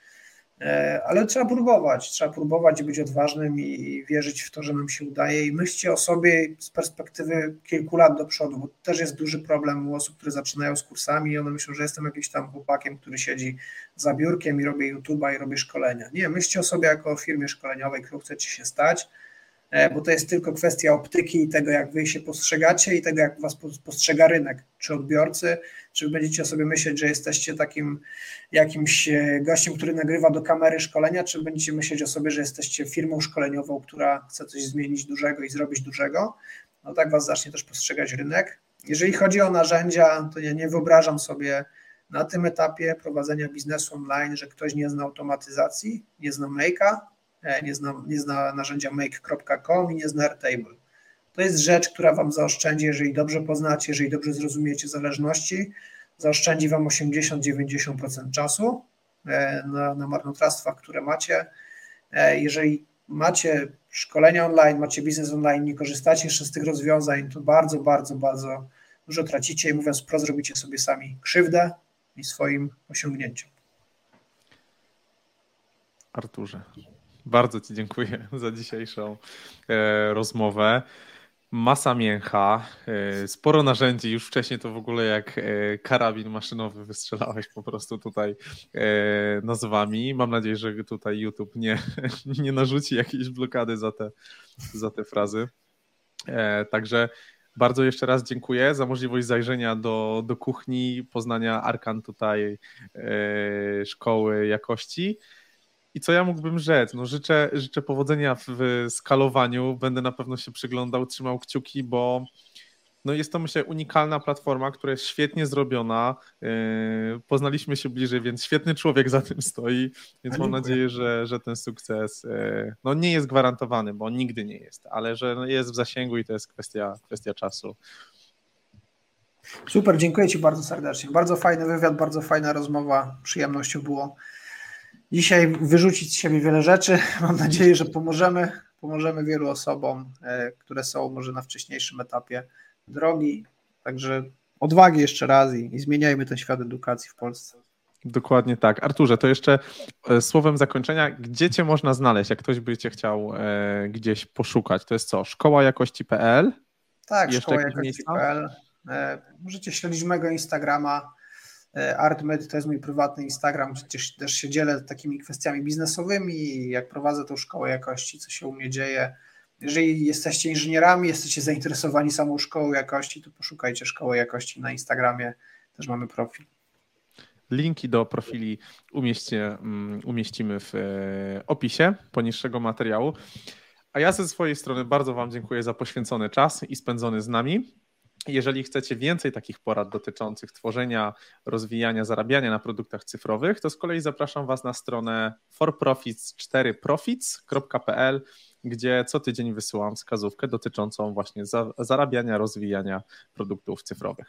S1: E, ale trzeba próbować, trzeba próbować być odważnym i wierzyć w to, że nam się udaje i myślcie o sobie z perspektywy kilku lat do przodu, bo też jest duży problem u osób, które zaczynają z kursami i one myślą, że jestem jakimś tam chłopakiem, który siedzi za biurkiem i robię YouTube'a i robię szkolenia. Nie, myślcie o sobie jako o firmie szkoleniowej, którą chcecie się stać, E, bo to jest tylko kwestia optyki i tego, jak wy się postrzegacie i tego, jak was postrzega rynek, czy odbiorcy, czy będziecie sobie myśleć, że jesteście takim jakimś e, gościem, który nagrywa do kamery szkolenia, czy będziecie myśleć o sobie, że jesteście firmą szkoleniową, która chce coś zmienić dużego i zrobić dużego, no tak was zacznie też postrzegać rynek. Jeżeli chodzi o narzędzia, to ja nie wyobrażam sobie na tym etapie prowadzenia biznesu online, że ktoś nie zna automatyzacji, nie zna Make'a, E, nie zna, nie zna narzędzia make.com i nie zna Airtable. To jest rzecz, która Wam zaoszczędzi, jeżeli dobrze poznacie, jeżeli dobrze zrozumiecie zależności, zaoszczędzi Wam 80-90% czasu e, na, na marnotrawstwach, które macie. E, jeżeli macie szkolenia online, macie biznes online, nie korzystacie jeszcze z tych rozwiązań, to bardzo, bardzo, bardzo dużo tracicie i mówiąc pro, zrobicie sobie sami krzywdę i swoim osiągnięciom.
S2: Arturze, bardzo Ci dziękuję za dzisiejszą e, rozmowę masa mięcha, e, sporo narzędzi, już wcześniej to w ogóle jak e, karabin maszynowy wystrzelałeś po prostu tutaj nazwami. Mam nadzieję, że tutaj YouTube nie, nie narzuci jakiejś blokady za te, za te frazy. Także bardzo jeszcze raz dziękuję za możliwość zajrzenia do, do kuchni, poznania arkan tutaj szkoły jakości. I co ja mógłbym rzec? No życzę, życzę powodzenia w skalowaniu. Będę na pewno się przyglądał, trzymał kciuki, bo no jest to myślę unikalna platforma, która jest świetnie zrobiona. Yy, poznaliśmy się bliżej, więc świetny człowiek za tym stoi, więc mam nadzieję, że, że ten sukces yy, no nie jest gwarantowany, bo nigdy nie jest, ale że jest w zasięgu i to jest kwestia, kwestia czasu.
S1: Super, dziękuję Ci bardzo serdecznie. Bardzo fajny wywiad, bardzo fajna rozmowa. Przyjemnością było dzisiaj wyrzucić z siebie wiele rzeczy. Mam nadzieję, że pomożemy, pomożemy wielu osobom, e, które są może na wcześniejszym etapie drogi. Także odwagi jeszcze raz i, i zmieniajmy ten świat edukacji w Polsce.
S2: Dokładnie tak. Arturze, to jeszcze e, słowem zakończenia, gdzie Cię można znaleźć, jak ktoś by Cię chciał e, gdzieś poszukać? To jest co? Szkoła jakości.pl?
S1: Tak, szkoła jakości.pl. E, możecie śledzić mojego Instagrama ArtMed to jest mój prywatny Instagram, przecież też się dzielę takimi kwestiami biznesowymi, jak prowadzę tą szkołę jakości, co się u mnie dzieje. Jeżeli jesteście inżynierami, jesteście zainteresowani samą szkołą jakości, to poszukajcie szkoły jakości na Instagramie, też mamy profil.
S2: Linki do profili umieście, mm, umieścimy w e, opisie poniższego materiału. A ja ze swojej strony bardzo Wam dziękuję za poświęcony czas i spędzony z nami. Jeżeli chcecie więcej takich porad dotyczących tworzenia, rozwijania, zarabiania na produktach cyfrowych, to z kolei zapraszam Was na stronę forprofits4profits.pl, gdzie co tydzień wysyłam wskazówkę dotyczącą właśnie zarabiania, rozwijania produktów cyfrowych.